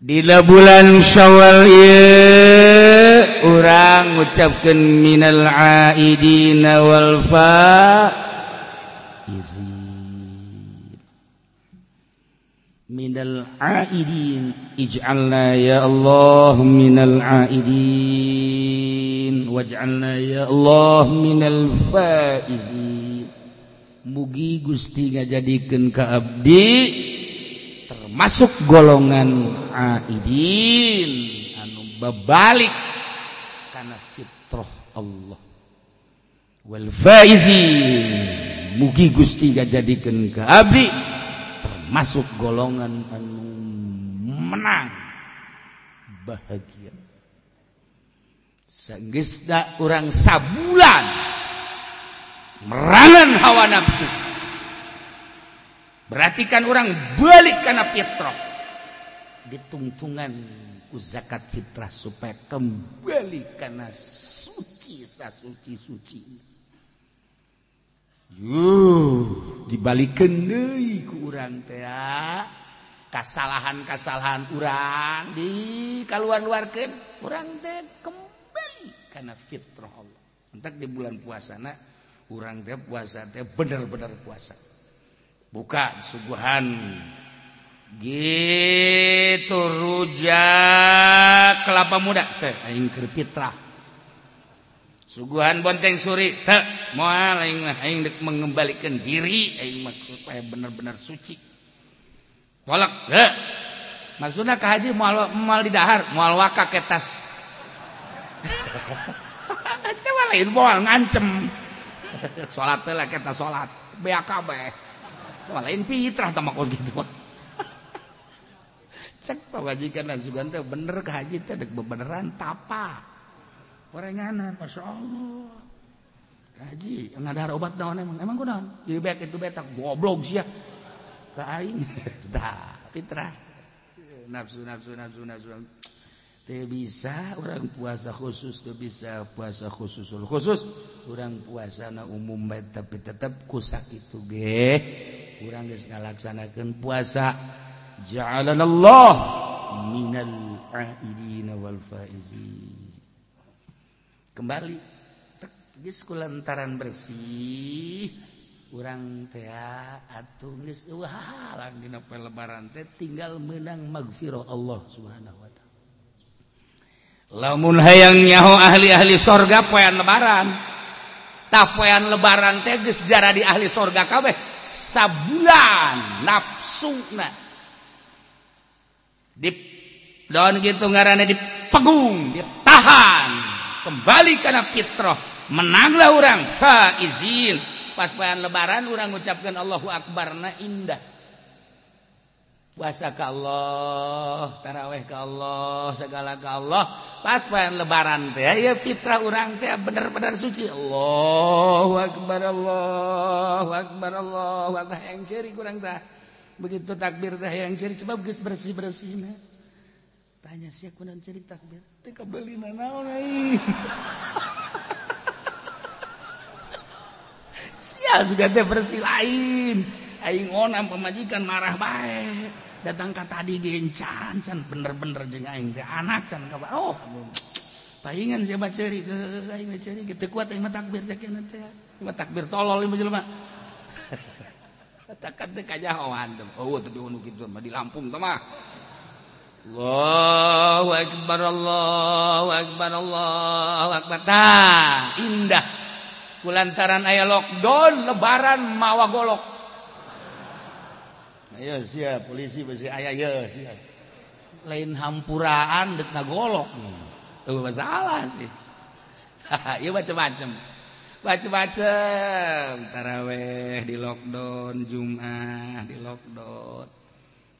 Dila bulan Syawal ieu urang ngucapkeun minal aidina wal fa minal aidin ij'alna ya Allah minal aidin waj'alna ya Allah minal faizin mugi Gusti ngajadikeun ka abdi termasuk golongan aidin. Anu babalik kana fitrah Allah. Wal faizin. Mugi Gusti ngajadikeun ka abdi masuk golongan anu menang. Bahagia. Segesda orang sabulan. Merangan hawa nafsu. Berarti kan orang balik karena fitrah ditungtungan ku zakat fitrah supaya kembali karena suci suci suci Yuh dibalikin deui ku urang teh kasalahan-kasalahan urang di kaluar-luarkeun urang teh kembali kana fitrah Allah. Entak di bulan puasana urang teh puasa teh bener-bener puasa. Buka suguhan gitu rujak kelapa muda teh aing keur fitrah Suguhan bonteng suri tak moal aing mah mengembalikan diri aing mah supaya benar-benar suci. Tolak tak maksudnya ka haji di dahar, mal waka ketas. Coba lain mal ngancem. sholat teh lah kita sholat BKB kabeh. Lain fitrah sama kos gitu. Cek pamajikan dan sugan bener ke haji teh dek bebeneran tapa. gorenganan Masya Allah. Haji ngadahar obat naon emang. Emang gue ieu bek itu betak goblok sia ka aing. Dah, fitrah. Nafsu nafsu nafsu nafsu. Teh bisa orang puasa khusus teu bisa puasa khususul khusus. Orang puasana umum bae tapi tetep kusak itu ge urang geus ngalaksanakeun puasa. Ja'alanallah minal aidina wal faizin. Kembali. Geus kulantaran bersih. Urang teh atuh geus halang dina lebaran teh tinggal menang magfirah Allah Subhanahu wa taala. Lamun hayangnyahu ahli-ahli sorga poyan lebaran tapoyan lebaran teges jarah di ahli sorga kabeh sabulan nafsu di daun gitu ngarannya dipegung ditahan kembali karena fitrah. Menanglah orang. Ha izin. Pas bahan lebaran orang mengucapkan Allahu Akbar na indah. Puasa ke Allah taraweh ke Allah segala ke Allah. Pas bahan lebaran teh ya fitrah orang teh benar-benar suci. Allahu Akbar Allahu Akbar Allahu Akbar. Yang ceri kurang teh begitu takbir teh yang ceri coba bersih-bersih nah. tanya siapa kunan ceri takbir? kebeli naon sia juga teh versi lain. Aing onam pemajikan marah baik datang ke tadi gencan can bener-bener jeung aing teh anak can kabar oh paingan siapa ceri ke aing ceri gitu kuat aing takbir cek nanti mah takbir tolol ieu jelema. Takkan teh kajahoan oh tapi anu kitu mah di Lampung teh mah. Allahu Akbar Allahu Akbar Allahu Akbar. Nah, indah. Kulantaran ayah lockdown lebaran mawa golok. Ayo siap. Polisi besi ayah ya siap. Lain hampuraan dek golok tuh masalah sih. Ya macam-macam macam-macam taraweh di lockdown jumat di lockdown.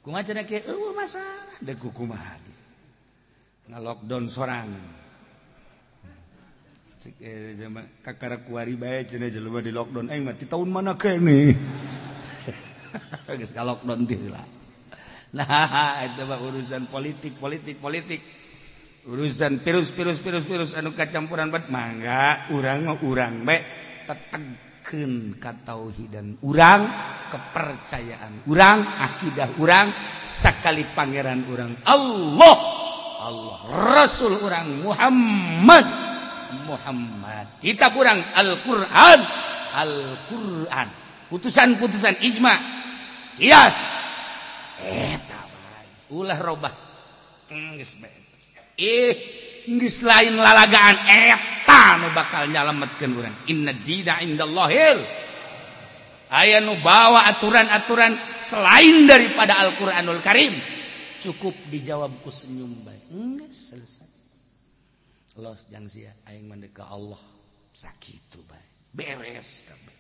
cenah eueuh masalah. Kumaha lockdown seorang cek eh, jama kakara kuari bae cenah di lockdown. Aing mah ti taun mana keneh geus lockdown nah eta mah urusan politik politik politik. Urusan virus virus virus virus anu kacampuran bat. Mangga urang urang bae teteg. nyampaikan katauhidan urang kepercayaan urang akidah urang sekali pangeran urang Allah Allah Rasul urang Muhammad Muhammad. Kita kurang Al-Quran Al-Quran. Putusan-putusan ijma kias. Eh, Eta ulah robah. Hmm, Ih. Inggris lain lalagaan eta nu bakal nyalametkeun urang. Inna dina indallahil aya nu bawa aturan-aturan selain daripada Al-Qur'anul Karim. Cukup dijawab ku senyum bae geus selesai. Los jang sia aing mandek ka Allah. Sakitu bae beres kabeh.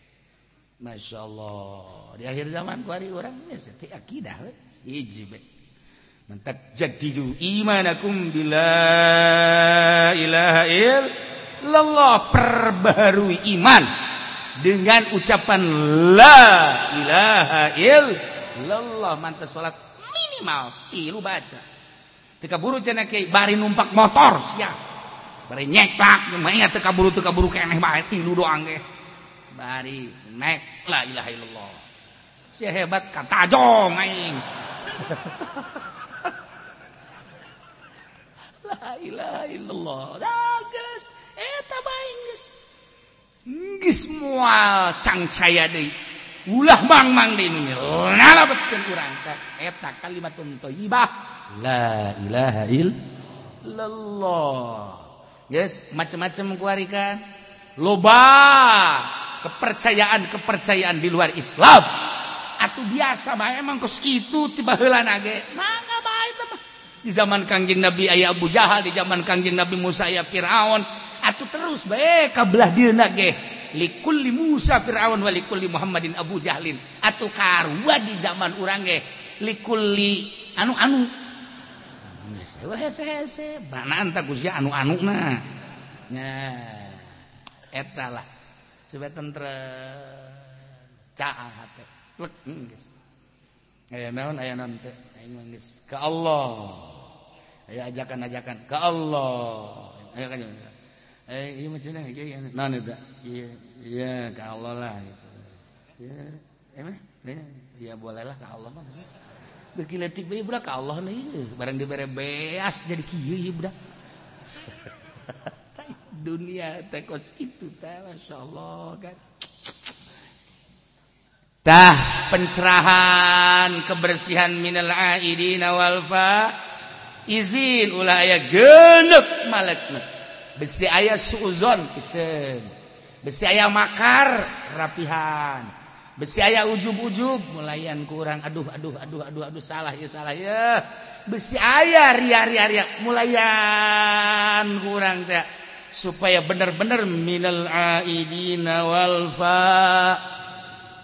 Masya Allah. Di akhir zaman kuari orang ini akidah hiji bae mantap jadidu imanakum bila ilaha illallah. Perbaharui iman dengan ucapan la ilaha illallah. Mantap salat minimal tilu baca. Teka buru cenah bari numpak motor siap. Bari nyeklak ingat teka buru teka buru keneh bae tilu doang ge bari naik la ilaha illallah. Si hebat kata jong aing. saya ulah Bang oh, kurangeta eh, kalimat toyibah yes, macam-macam mengkuarikan loba kepercayaan kepercayaan di luar Islam. Atau biasa mah emang kos gitu tiba heula nage. Nah, di zaman Kangjeng Nabi ayah Abu Jahal di zaman Kangjeng Nabi Musa ayah Firaun. Atuh terus bae kabelah dieuna ge. Likulli Musa Firaun wa likulli Muhammadin Abu Jahlin. Atuh karua di zaman urang ge. Likulli anu anu. Hese banaan tak usia anu anu na nya eta lah. Sebab tentera caah hate lek geus. Aya naon aya naon teh? Aing geus ka Allah. Aya ajakan-ajakan. Ka Allah. Aya kan eh ieu mah cenah ieu naon eta iya iya ka Allah lah gitu. Ya emang ya boleh lah ka Allah beuki leutik bae budak ka Allah nih barang dibere beas jadi kieu ieu budak. Dunia tekos itu teh masyaallah kan. Tah pencerahan kebersihan minal aidina wal fa izin ulah aya genep malekna besi aya suuzon piceun besi aya makar rapihan. Besi aya ujub-ujub mulayan kurang aduh aduh aduh aduh aduh salah ya salah ya. Besi aya ria ria ria mulayan kurang teh. Supaya benar-benar minal aidina wal fa.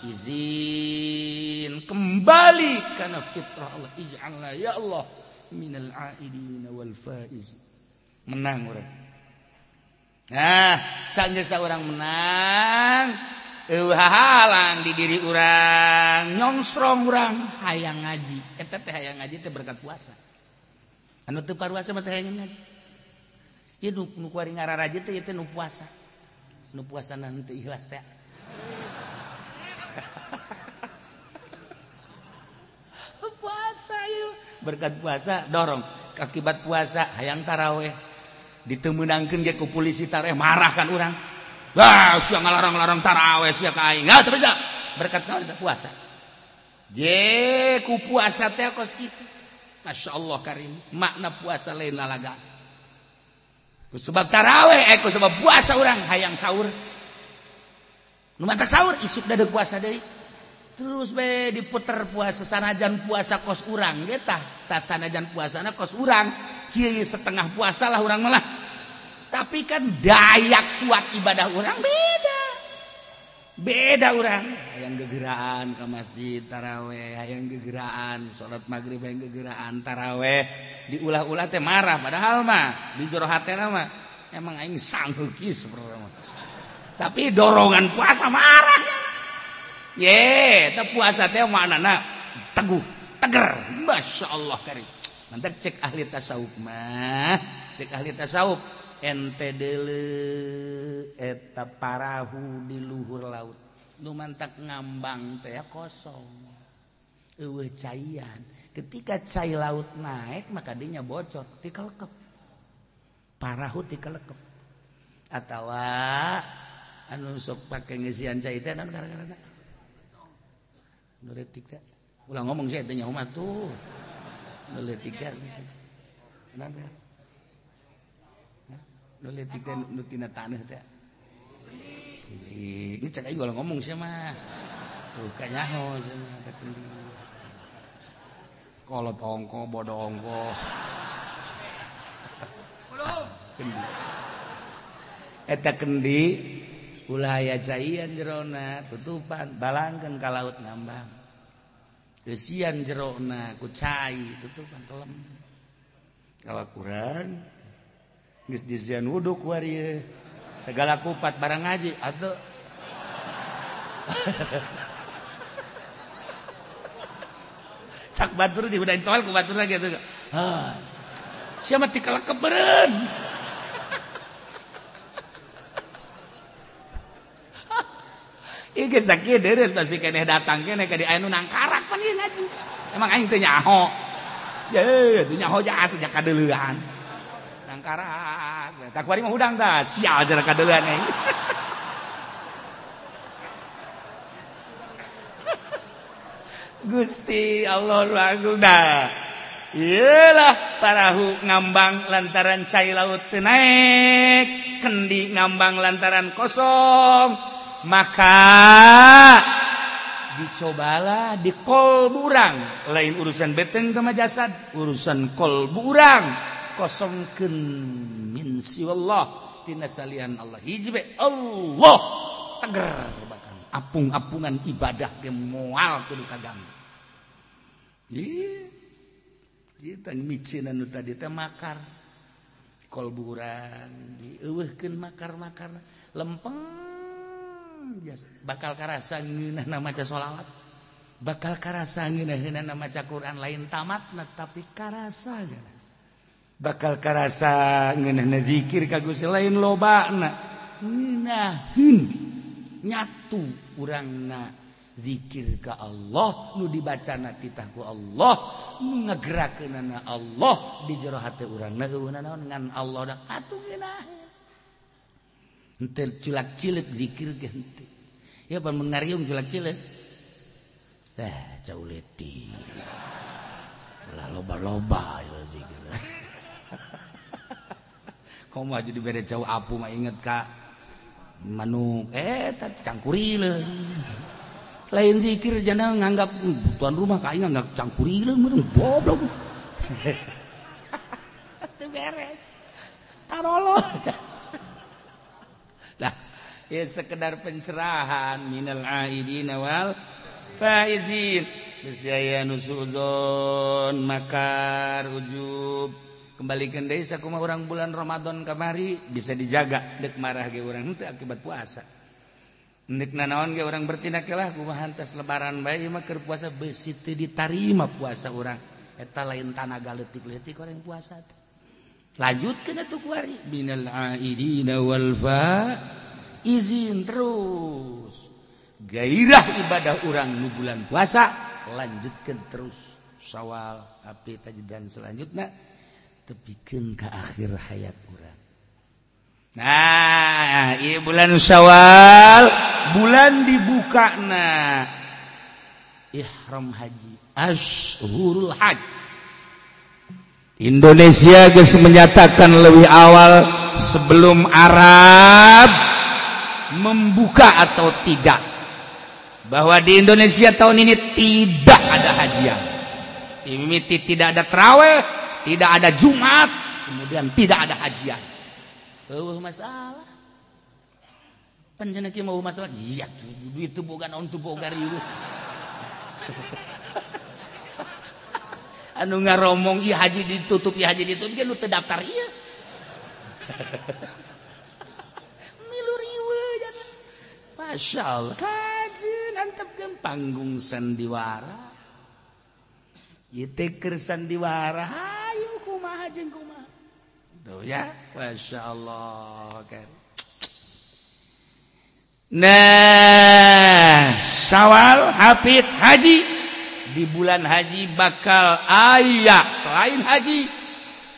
Izin kembali karena fitrah Allah. Ij'alna ya Allah. Minal aidin wal faiz. Menang orang. Nah saja orang menang eueuh halang di diri orang. Nyongsrong orang hayang ngaji. Eta teh hayang ngaji teh berkat puasa. Anu teu paruasa mah teh hayang ngaji. Ieu nu nu kuari ngararaja teh ieu teh nu puasa. Nu puasa nanti ikhlas teh? Puasa yuk berkat puasa dorong. Akibat puasa hayang taraweh. Ditemenangkan dia ke polisi taraweh marahkan orang wah sia ngalarang-larang taraweh sia ka aing. Ah, Nggak bisa. Berkat kita puasa. Je ku puasa teh kos kitu. Masya Allah karim. Makna puasa lain lalaga. Ku sebab taraweh eh ku sebab puasa orang hayang sahur. Nu sahur isuk dada puasa deui. terus be diputer puasa sanajan puasa kos urang getah tak sanajan puasana kos urang. Kiai setengah puasa lah orang malah tapi kan dayak kuat ibadah orang beda. Beda orang yang gegeraan ke masjid taraweh. Yang gegeraan sholat maghrib yang gegeraan taraweh. Diulah-ulah teh marah padahal mah di jero hatena mah emang aing sanggukis tapi dorongan puasa marah. ye tak puasa teh mana teguh tegar masya Allah kari nanti cek ahli tasawuf mah. Cek ahli tasawuf. Ente dele eta parahu di luhur laut. Nu mantak ngambang teh kosong. Eueuh caian. Ketika cai laut naik maka dinya bocor dikelekep. Parahu dikelekep. Atawa anu sok pake ngisian cai teh non gara-gara. Nuletik tak? Ulang ngomong sih tanya umat tuh. Nuletik tak? Kenapa? Nuletik tak nutina tanah tak? Ini cek aja ulang ngomong sih mah. Tuh kayaknya nyaho saya mah. Kalau tongko bodoh ongko. kendi Eta kendi aya cairan jerona tutupan balangkan ka laut ngambang kesian jerona ku cair tutupan telem. Kalau kurang dizian wuduk war segala kupat barang ngaji atau sak batur di udah tol ku batur lagi tuh siapa tikal keberen datang nangkarak emang aing teh nyaho. Ye itu nyaho jaas sejak kadeulean nangkarak. Tak kuari mah udang tah sial jeung kadeulean aing. Gusti Allah Agung dah. Iyalah parahu ngambang lantaran cai laut tenaik kendi ngambang lantaran kosong. maka dicobalah di kol burang. Lain urusan beteng sama jasad urusan kol burang. Kosongkan min tina salian Allah. Hijbe Allah. Tegar bahkan. Apung-apungan ibadah ke moal kudu kaganggu kita micinan anu tadi teh makar. Kol burang dieuweuhkeun makar-makar. Lempeng. bakal karasa ngeunahna maca sholawat bakal karasa ngeunahna maca Quran. Lain tamatna tapi karasa bakal karasa ngeunahna zikir ka Gusti. Lain lobana ngeunaheun nyatu urangna zikir ka Allah. Nu dibacana titahku Allah. Nu ngagerakeunana Allah. Di jero hate urangna naon? Ngan Allah da atuh ngeunaheun culak cilik dzikir ya mengarium culak cilik eh jauh leti lah loba-loba kamu aja diberi jauh apu mah inget kak. Manuk eh cangkuri lah lain zikir jana nganggap hmm, tuan rumah kayak nganggap campuri lah goblok. Itu beres. Tarolo lah ya sekedar pencerahan minal aidin wal faizin. Bisaya nusuzon makar ujub. Kembalikan deh sakuma orang bulan Ramadan kamari bisa dijaga dek marah ge orang itu akibat puasa. Nek nanaon ge orang bertindak lah kumaha hantas lebaran bae mah keur puasa besi teu ditarima puasa orang. Eta lain tanaga leutik-leutik orang puasa. Tuh. lanjut izin terus. Gairah ibadah orang nu bulan puasa lanjutkan terus sawal api dan selanjutnya. Tepikan ke akhir hayat orang. Nah iya bulan syawal bulan dibuka na. Ihram haji ashurul haji Indonesia guys menyatakan lebih awal sebelum Arab membuka atau tidak. Bahwa di Indonesia tahun ini tidak ada hajian. Tidak ada terawih tidak ada Jumat kemudian tidak ada hajian. Oh masalah. Panjana kieu mau masalah. Iya itu bukan untuk bogar ieu. anu ngaromong iya haji ditutup iya haji ditutup. Dia lu terdaftar iya. Milu riwe jangan masya Allah haji nantep kan panggung sandiwara. Ite sandiwara hayu kumaha jeung kumaha. Tuh ya. Masya Allah kan. Nah sawal hafid haji. di bulan haji bakal ayah. Selain haji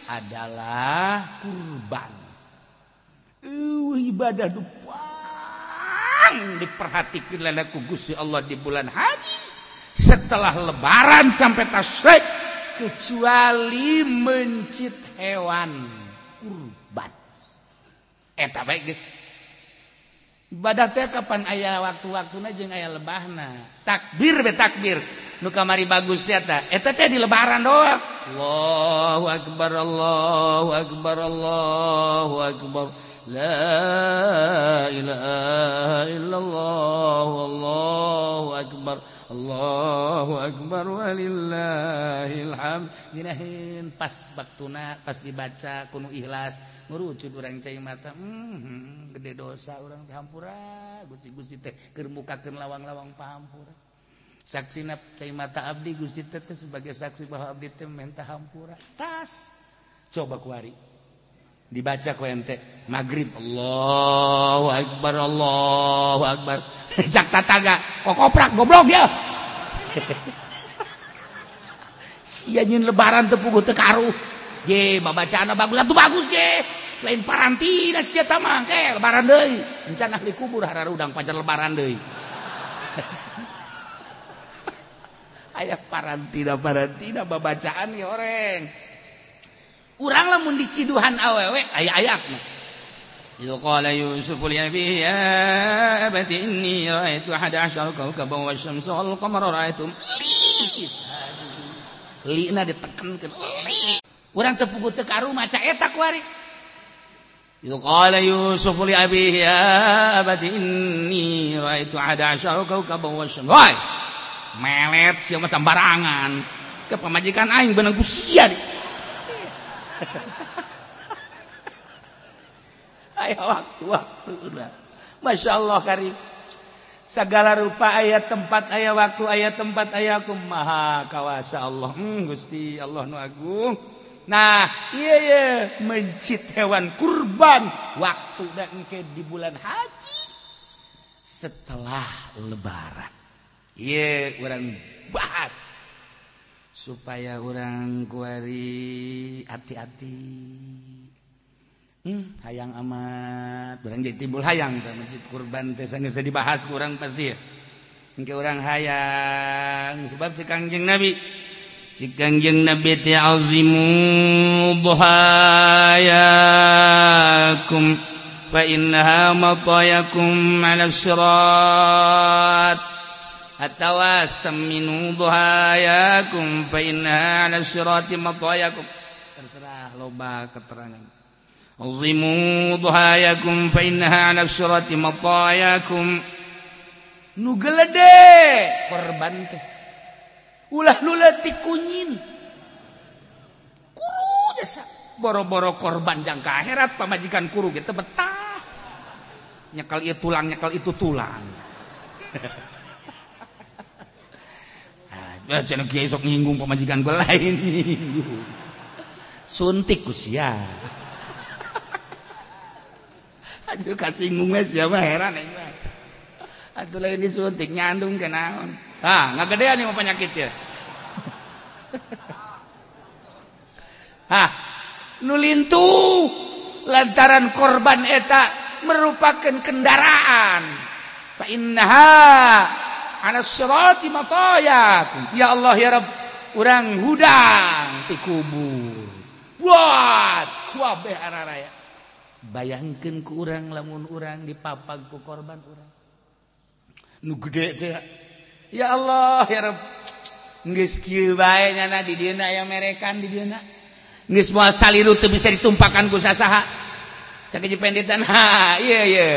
adalah kurban. Uh, ibadah dupang diperhatikan lelaku Gusti Allah di bulan haji. Setelah lebaran sampai tasyrik kecuali mencit hewan kurban. Eh, Eta baik guys ibadah teh kapan ayah waktu-waktunya jeung aya lebahna? Takbir be takbir. nu kamari bagus eta eta teh di lebaran doang. Allahu akbar Allahu akbar Allahu akbar. La ilaha illallah Allahu akbar. Allahu akbar walillahil hamd. Dinahin pas baktuna pas dibaca kuno ikhlas. Merucut orang cai mata hmm, gede dosa orang hampura. Gusi-gusi teh keur lawang-lawang pahampura saksi na mata Abdi Gusti Tete sebagai saksi bahwa Abdi teh minta hampura. Tas. Coba kuari dibaca ku ente maghrib. Allahu Akbar Allahu Akbar. Cak tataga kok koprak goblok ya. Si nyin lebaran tepuguh tekaruh ye babacaan bagus. Atuh bagus ge lain parantina sia tamang ke lebaran deui. Encan ahli kubur hararudang pajar lebaran deui. aya para tidak para tidak babacaan ya orang urang lamun diciduhan awewe aya-ayak إذ قال يوسف لأبيه يا أبت إني رأيت أحد عشر كوكبا والشمس والقمر رأيتم lina ditekankan orang tepuku tekaru maca eta kuari itu qala yusuf li abihi ya abati inni raitu ada asyara kaukaba wa syams wai melet siapa sembarangan. Ke pemajikan aing benang kusia di. Ayo waktu waktu udah. Masya Allah karim. Segala rupa ayat tempat ayat waktu ayat tempat ayat aku maha kawasa Allah. Hmm, gusti Allah nu agung. Nah iya iya. Mencit hewan kurban. Waktu dan ke di bulan haji. Setelah lebaran. Iye orang bahas. Supaya orang kuari hati-hati. Hmm, hayang amat. Orang jadi timbul hayang tak masjid kurban teh sangat dibahas kurang pasti ya. Engke orang hayang sebab si Kangjeng Nabi. Si Kangjeng Nabi teh azimu buhayakum fa innaha matayakum 'ala sirat. atawasam minu buhayakum fa inna ala sirati matayakum. Terserah loba keterangan. Azimu duhayakum fa inna ala sirati matayakum. Nu gelede korban teh. Ulah luleutik kunyin kuru jasa. Boro-boro korban jangka akhirat pamajikan kuru gitu betah. Nyekal itu tulang nyekal itu tulang. Ah, jangan kiai sok nyinggung pamajikan gue lain. Suntik usia. Aduh kasih ngunges ya mah heran ya. Atuh lain disuntik nyandung ke naon. Ah, nggak gedean nih mau penyakit ya. Hah, nulintu lantaran korban eta merupakan kendaraan. Fa innaha alasirati matayakum. Ya Allah ya Rabb, urang hudang ti kubur. Buat kuabeh araraya. Bayangkeun ku urang lamun urang dipapag ku korban urang. Nu gede teh. Ya Allah ya Rabb, geus kieu bae nyana di dieuna aya merekan di dieuna. Geus moal saliru teu bisa ditumpakan ku sasaha. Cak jependitan ha, iya iya.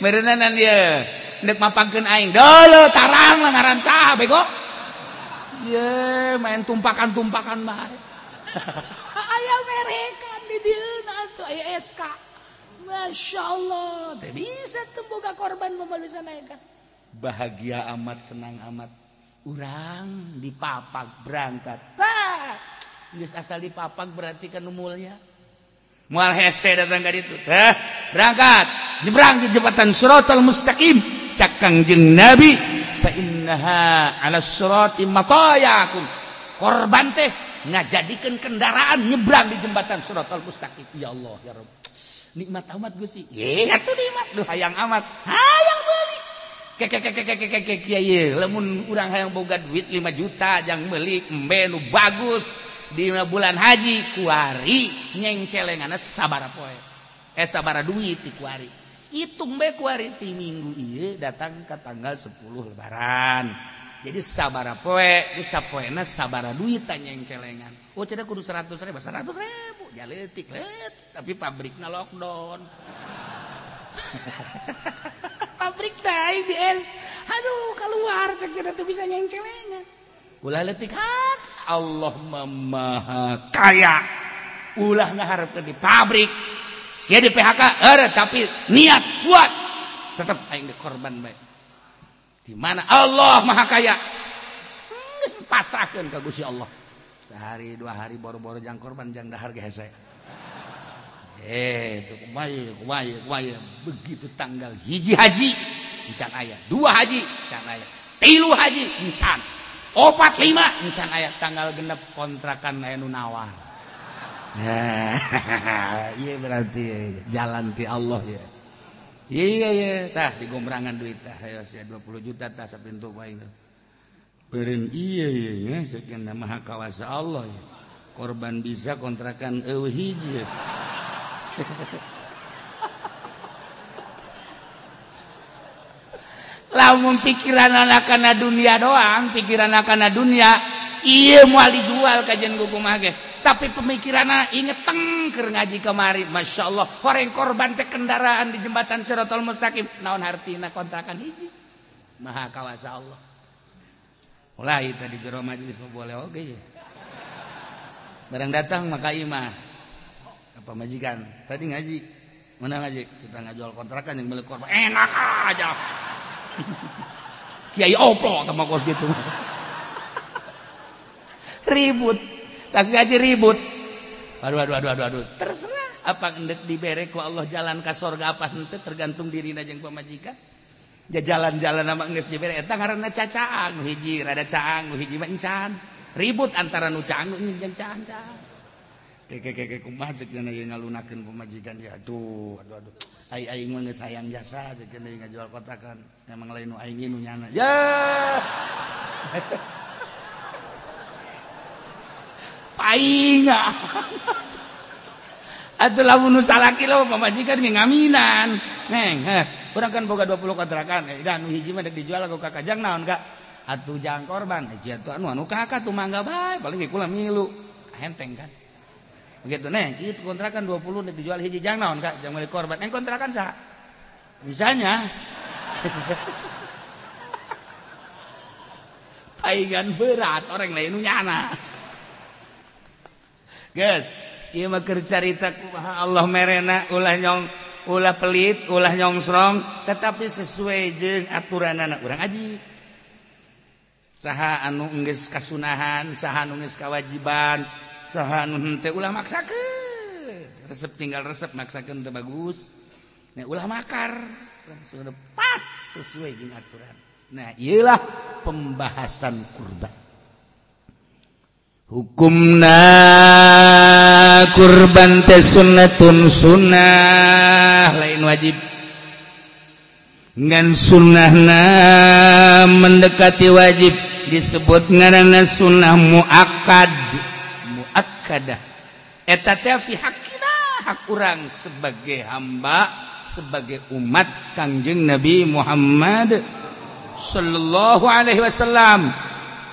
Merenangan ieu. Dek mapangkeun aing. Deuh tarang lah ngaran saha bego? Ye, main tumpakan-tumpakan bae. Aya merekan di dieu atuh aya SK. Masya Allah, teh bisa temboga korban memalusan naikkan. Bahagia amat, senang amat. Urang dipapak berangkat. Tah, geus asal dipapak berarti kan mulya. Mual hese datang ka ditu. Heh, berangkat. Nyebrang di jembatan Siratal Mustaqim. Cakangjeng nabi fa innaha ala sirati matayakum. Korban teh ngajadikeun kendaraan nyebrang di jembatan Suratul Mustaqim. Ya Allah ya Rabb. Nikmat amat gue sih ye tuh nikmat. Duh hayang amat. Hayang beli. Kuari. hitung baik kuariti minggu iya datang ke tanggal 10 lebaran. Jadi sabara poe ini sapoena sabara duit tanya yang celengan. Oh cina kudu 100 ribu 100 ribu. Ya letik letik tapi pabriknya lockdown. Pabrik naik di es aduh keluar cek tuh bisa yang celengan. Ulah letik hak. Allah maha kaya. Ulah ngaharap di pabrik. Sia di PHK, er, tapi niat kuat. Tetap aing korban baik. Di mana Allah Maha Kaya. Hmm, geus pasrahkeun ka Gusti Allah. Sehari dua hari boro-boro jang korban jang dahar ge hese. Eh, kumaya, kumaya, kumaya. Begitu tanggal hiji haji, encan ayah. Dua haji, encan ayah. Tilu haji, encan. Opat lima, encan ayah. Tanggal genep kontrakan aya nu nawar. iya berarti jalan ti Allah ya iya iya tah digombrangan duit tah. Ayo sia 20 juta tah sapintu bae kawasa Allah korban bisa kontrakan hij lamun pikiran anak-anak dunia doang pikiran anak-anak dunia. Iya mau dijual kajian buku mage tapi pemikiran inget tengker ngaji kemari. Masya Allah orang korban teh kendaraan di jembatan Sirotol Mustaqim. Naon hartina kontrakan hiji? Maha kawasa Allah. Mulai tadi jero majelis boleh oke ya barang datang maka imah apa majikan? Tadi ngaji. Mana ngaji? Kita ngajual kontrakan yang milik korban. Enak aja. Kiai oplo sama kos gitu. Ribut tas gaji ribut. Aduh aduh aduh aduh aduh. Terserah. Apa endek dibere ku Allah jalan ka sorga apa henteu tergantung dirina jeung pamajikan. Ja jalan-jalan nama geus dibere eta ngaranna cacaang hiji rada caang hiji mah ribut antara nu caang jeung caang caang keke kumaha jeung kana ieu ngalunakeun pamajikan ya aduh aduh aduh. Ai aing mah geus hayang jasa jeung kana ngajual kotakan. Emang lain nu aing nu nyana. Ya! painga Atuh lamun nu salaki lo pamajikan ngaminan. Neng, heh, urang kan boga 20 kontrakan. Eh, dan hiji mah dijual ku ka kajang naon ka? Atuh jang korban. Eh, atuh anu anu kakak tuh mangga bae, paling kula milu. Henteng kan. Begitu neng, itu kontrakan 20 dek dijual hiji jang naon ka? Jang milik korban. Neng kontrakan sa. Misalnya Paingan berat orang lain nyana. carita Allah merena ulah nyong ulah pelit ulah nyongsrong tetapi sesuai je aturan anak kurang aji. Saha anu nges kasunahan saha anu kawajiban kewajiban saha anu hente ulah maksakan resep tinggal resep maksakan teu bagus. Nah, ulah makar. Pas sesuai jeng aturan. Nah iyalah pembahasan kurban. hukumna kurban teh sunnatun sunnah lain wajib. Ngan sunnahna mendekati wajib disebut ngaranna sunnah muakkad. Muakkadah. Eta teh fi hakina hak urang sebagai hamba sebagai umat Kangjeng Nabi Muhammad sallallahu alaihi wasallam.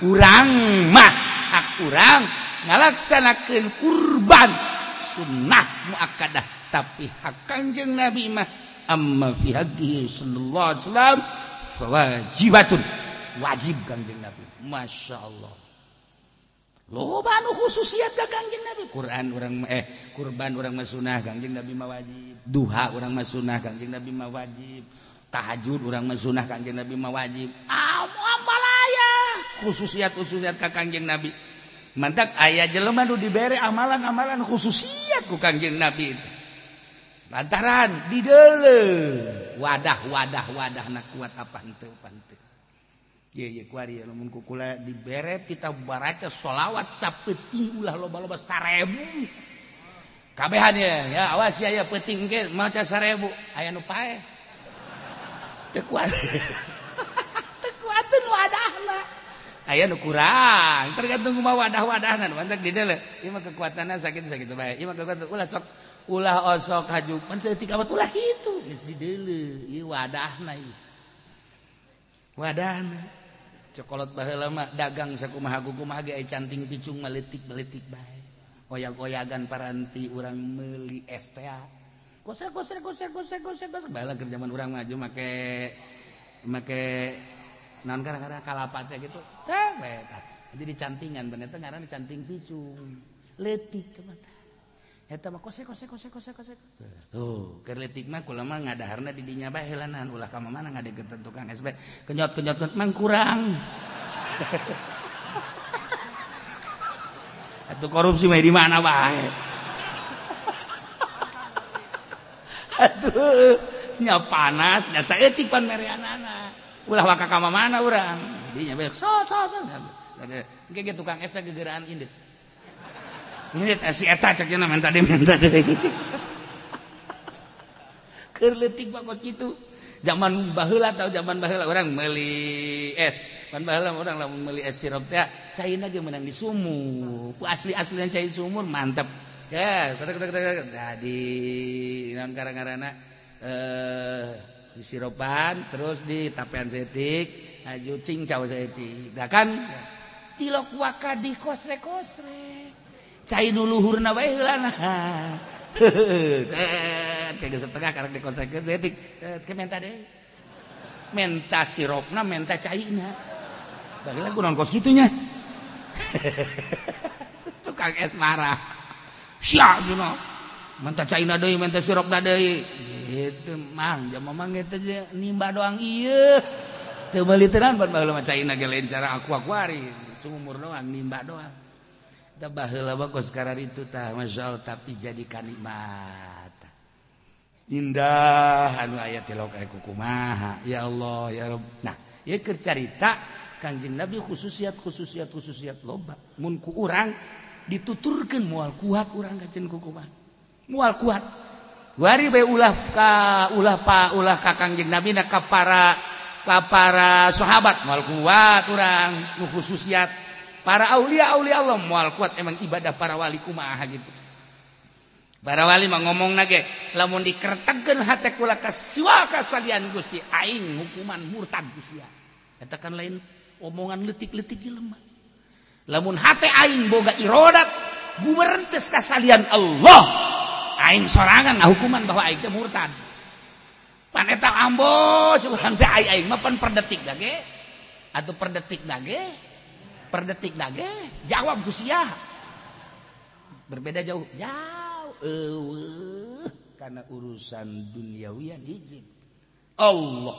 Urang mah hak kurang ngalaksanakan kurban sunnah muakkadah tapi hak kanjeng Nabi mah amma fi haqqihi sallallahu alaihi wasallam wajibatun wajib kanjeng Nabi Masya Allah. Loba anu khususiat ka kanjeng Nabi? Quran orang eh kurban orang mah kanjeng Nabi mah wajib. Duha orang mah kanjeng Nabi mah wajib. Tahajud orang mah kanjeng Nabi mah wajib. Ah, Amalaya khususiat khususiat ka kanjeng Nabi. mantap ayah jelema nu diberi amalan-amalan khususiat ku kanjeng Nabi itu. Lantaran didele wadah wadah wadah nak kuat apa henteu ente Iya iya kuari lamun kukula diberet kita baraca solawat sapeting ulah loba-loba sarebu. Kabehan ya, ya awas ya ya peting ke maca sarebu aya nu pae. Teu kuat. Teu kuatun wadahna. aya nu kurang. Tergantung mau wadah wadahan mantap di dalam ini mah kekuatannya sakit sakit baik ini mah kekuatan ulah sok ulah osok haju. Pan seutik awat ulah gitu geus di dalam ieu wadahna ieu. Wadahna. Cokolot baheula mah dagang sakumaha kumaha ge canting picung meletik meletik bae. Oyag-oyagan paranti urang meuli es teh kosel kosel kosel kosel kosel bae bala kerjaan urang maju make make naon gara-gara kalapatnya gitu. Jadi dicantingan teh ngaran dicanting picung letik mata eta mah kose kose kose kose kose tuh keur letik mah kula mah ngadaharna di dinya bae helanan. Ulah ka mana ngadegeun tukang SB kenyot kenyot mang kurang. Atuh korupsi mah di mana bae? Atuh nya panas nya saeutik pan mereanana ulah waka kama mana orang dinya besok so so so kayak gitu kang efek gegeraan indit. Indit eh, si eta ceknya nama tadi minta deh kerletik bagus gitu zaman bahula atau zaman bahula orang meli es. Pan bahula orang lamun meli es sirup teh China ge menang di sumur. Ku asli aslian cai sumur mantep. Ya kata kata kata nah, di naon karang-karana eh siropan terus di tapean setik aju cincau setik. Dah kan tilok waka di kosre kosre cai dulu hurna wae heula tiga setengah karena di kosre setik ke menta deh. Menta sirupna menta cairnya bagilah gue kos gitunya. Tukang es marah. Siap you know. menta cairna deh menta sirupna deh gitu mang jama mang gitu nimba doang iya. Teu meuli tenan buat baheula maca ina ge cara aku akuari sumur doang nimba doang. Da baheula bagus karar itu tah masyaallah tapi jadi kalimat indah anu aya tilok aya kumaha ya Allah ya Rabb nah ieu keur carita Kanjeng Nabi khususiat khususiat khususiat loba. Mun ku urang dituturkeun moal kuat urang kajen kukuman moal kuat. Wari ulah ka ulah pa ulah ka kangjeng Nabi na ka para ka para sahabat moal kuat urang nu khususiat para aulia aulia Allah moal kuat emang ibadah para wali kumaha gitu. Para wali mah ngomong nage lamun dikertakeun hate kula ka siwaka salian Gusti aing hukuman murtad Gusti. Katakan lain omongan letik-letik jelema. Lamun hate aing boga irodat gumerentes ka salian Allah aing sorangan nah hukuman bahwa aing teh murtad. Pan eta ambo urang teh aing aing mah pan per detik da ge. Atuh per detik da ge. Per detik da ge. Jawab ku. Berbeda jauh. Jauh eueuh kana urusan duniawian hiji. Allah.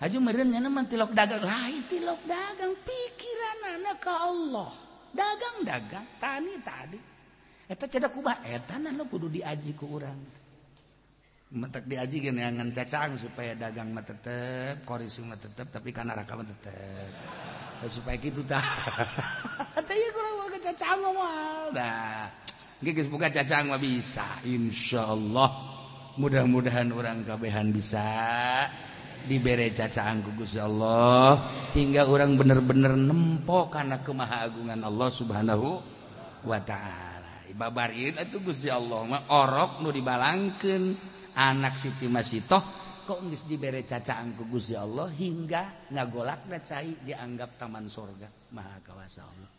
Haju meureun nya mah tilok dagang lain tilok dagang pikiran anak ka Allah. Dagang-dagang, tani tadi. Eta cedak kubah. Eta nah kudu diaji ke orang. Metek diaji gini cacang supaya dagang mah tetep, korisi mah tetep, tapi karena raka mah tetep. supaya gitu tah. Eta ya kalau ke cacang mah. dah gigis buka cacang mah bisa. insyaallah Mudah-mudahan orang kabehan bisa dibere cacaan ku Gusti Allah hingga orang bener-bener nempok karena kemahaagungan Allah Subhanahu wa taala. babar Gusti Allah orok nu dibalangkan anak Siti Masitoh kok dibere cacaan ku Gusti Allah hingga ngagolak cai dianggap taman sorga. Maha kawasa Allah.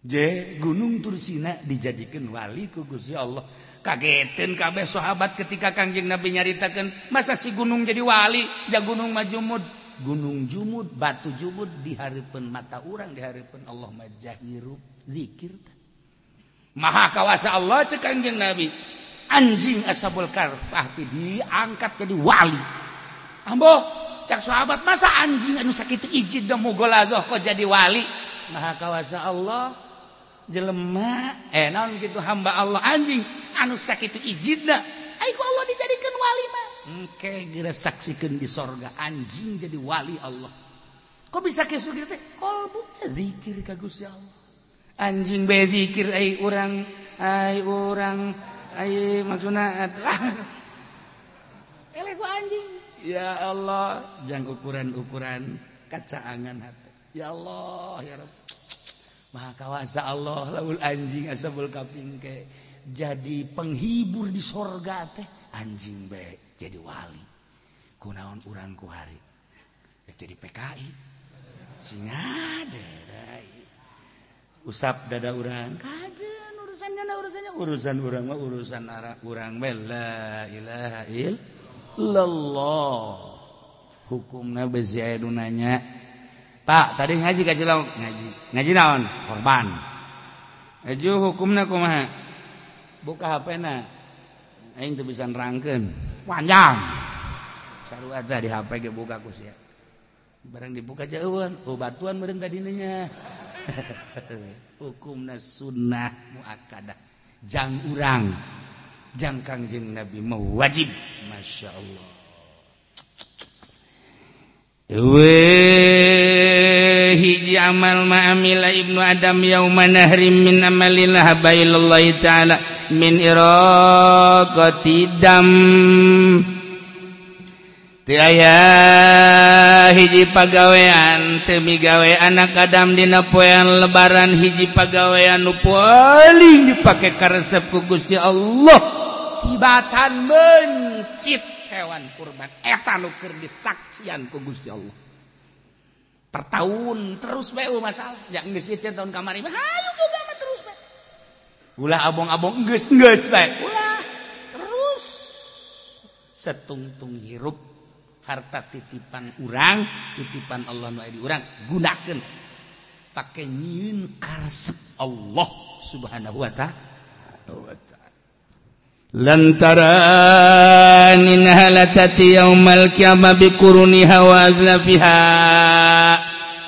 Je Gunung Tursina dijadikan wali ku Gusti Allah. Kagetin kabeh sahabat ketika Kangjeng Nabi nyaritakan masa si gunung jadi wali? Ya gunung majumud gunung jumud batu jumud diharapkan mata orang diharapkan Allah majahirup zikir. Maha kawasa Allah cekanjeng Nabi. Anjing asabul karfah diangkat jadi wali. Ambo cak sahabat masa anjing anu sakit izin dan mugolazoh kok jadi wali? Maha kawasa Allah jelema eh naon gitu hamba Allah anjing anu sakit izin dah. Aiku Allah dijadikan wali mah. Engke geura saksikeun di sorga anjing jadi wali Allah. Kok bisa kisu gitu kolbu zikir ka Gusti Allah. anjing bedzikir ay orang ay orang ay maksudna ku anjing. Ya Allah jang ukuran-ukuran kacaangan hati. Ya Allah ya Rabb maha kawasa Allah laul anjing asabul kaping ke. Jadi penghibur di sorga teh anjing be jadi wali. Kunaon urang ku hari? Jadi PKI singa deh usap dada urang. Kajen urusannya na urusannya. Urusan urang mah urusan arah urang we la ilaha illallah. Hukumna bezi aya dunanya Pak tadi ngaji ka jelok ngaji. Ngaji naon? Korban. Aju hukumna kumaha? Buka HP na aing teu bisa nerangkeun panjang. Sarua teh di HP ge buka ku sia. Barang dibuka jauhan oh batuan meureun tadi nya hukum sunnah muakkadah. Jang urang. Jang kangjeng nabi mau wajib. Masya Allah. Hiji amal ma'amila ibnu Adam yauma nahrim min amalillah bailallahi ta'ala min iraqati dam. aya hiji pagawean temigawe anak Adam dina poyan lebaran hiji pagawean nu paling dipakai karesep ku Gusti Allah. Tibatan mencit hewan kurban. Eta nu keur disaksian ku Gusti Allah. Per tahun terus bae masalah. Ya geus ieu tahun kamari mah hayu boga mah terus bae ulah abong-abong geus geus bae. Ulah terus setungtung hirup. harta titipan urang titipan Allah nu di urang gunakan pakai nyiin karsep Allah subhanahu wa ta'ala. Lantaran innaha latati yaumal qiyamah biquruniha wa azlafiha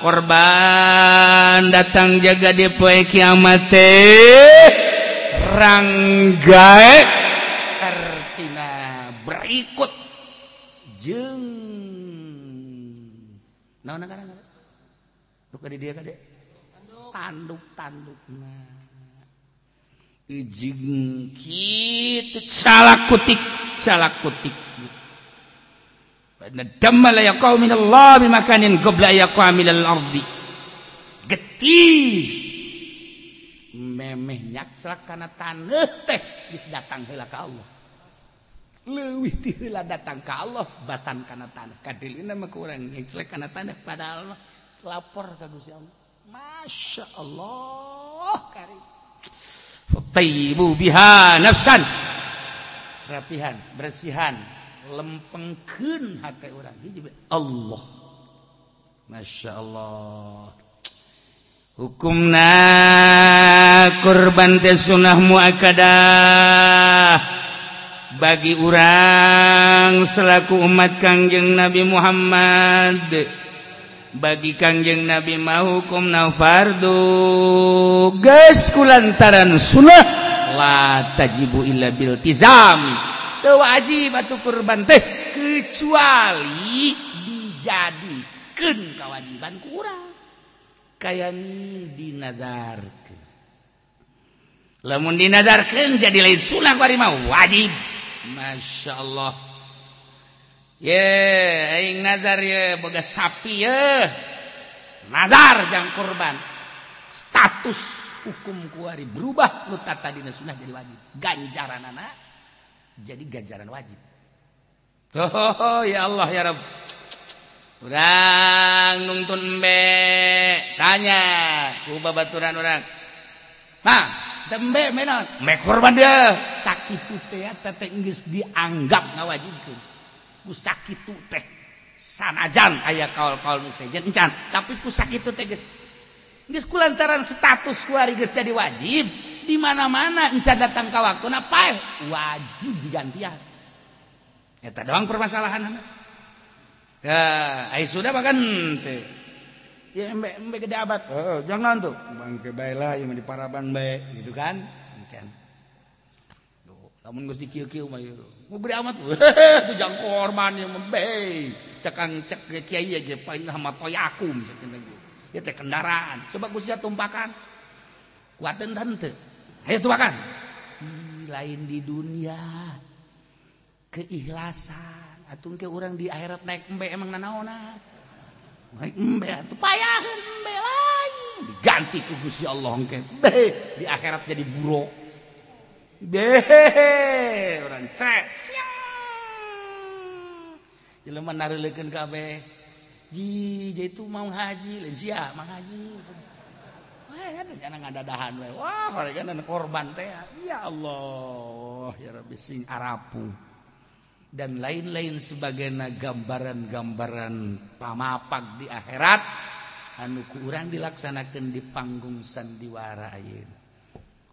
korban datang jaga di poe kiamat ranggae. Artina berikut. Jeng naon kana kana. Duka di dia kade. Tanduk, tanduk. Nah. Ijing kitu Calak kutik, calak kutik. Nadamma la yaqaw min Allah bimakanin qabla yaqaw min al-ardi. Getih. Memeh nyak celak kana taneuh teh geus datang heula ka Allah. lewih tila datang ke Allah batan karena tanah kadil ini mah kurang ngecelek karena tanah padahal Allah lapor ke Gusti Allah. Masya Allah. Karim. Taibu biha nafsan. Rapihan bersihan lempengkeun hati orang. Hiji Allah. Masya Allah. Hukumna kurban teh sunnah muakkadah bagi orang selaku umat Kangjeng Nabi Muhammad. Bagi Kangjeng Nabi mahukum nafardu geus kulantaran sunnah. La tajibu illa bil tizami teu wajib atuh kurban teh kecuali dijadikeun kawajiban ku urang. Kaya dinazarkeun. Lamun dinazarkeun jadi lain sunnah bari mah wajib. Masya Allah. Ye nazar ye boga sapi ye. Nazar jang kurban. Status hukum kuari berubah nu tata dina sunnah jadi wajib. Ganjaran anak jadi ganjaran wajib. Oh, ya Allah ya Rabb Urang nungtun be tanya ku babaturan urang. Nah, tembe menon. Me korban dia. Sakitu teh teteh geus dianggap ngawajibkeun. Ku sakitu teh sanajan aya kaul-kaul nu sejen encan tapi ku sakitu teh geus. Geus kulantaran status ku hari geus jadi wajib di mana-mana encan datang ka waktuna pae wajib digantian. Eta doang permasalahan anak. Ya, ai sudah bahkan teh. Ya embe embe gede abad. Oh, jangan tuh. Bangke bae lah yang di paraban bae gitu kan? Encan lamun geus dikieu-kieu mah mau beri amat. Itu jang korban yang membei cekang cek kiai aja paling sama toyakum cek ya teh kendaraan. Coba gue tumpakan. Kuatin tante ayo tumpakan. Lain di dunia. Keikhlasan. Atau ke orang di akhirat naik embe emang nanaona ganti kugus ya Allah engke di akhirat jadi buruk deh orang stres. Jelema nareleukeun kabeh ji jadi itu mau haji lain sia mau haji wah jangan ngadadahan we wah mereka korban teh. Ya Allah ya Rabbi sing arapu. dan lain-lain sebagai gambaran-gambaran pamapak di akhirat anu kurang dilaksanakan di panggung sandiwara ayeuna.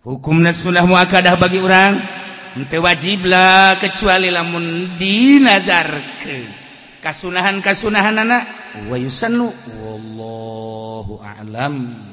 Hukum sunnah muakadah bagi orang ente wajiblah kecuali lamun ke kasunahan-kasunahanana wa yusannu wallahu a'lam.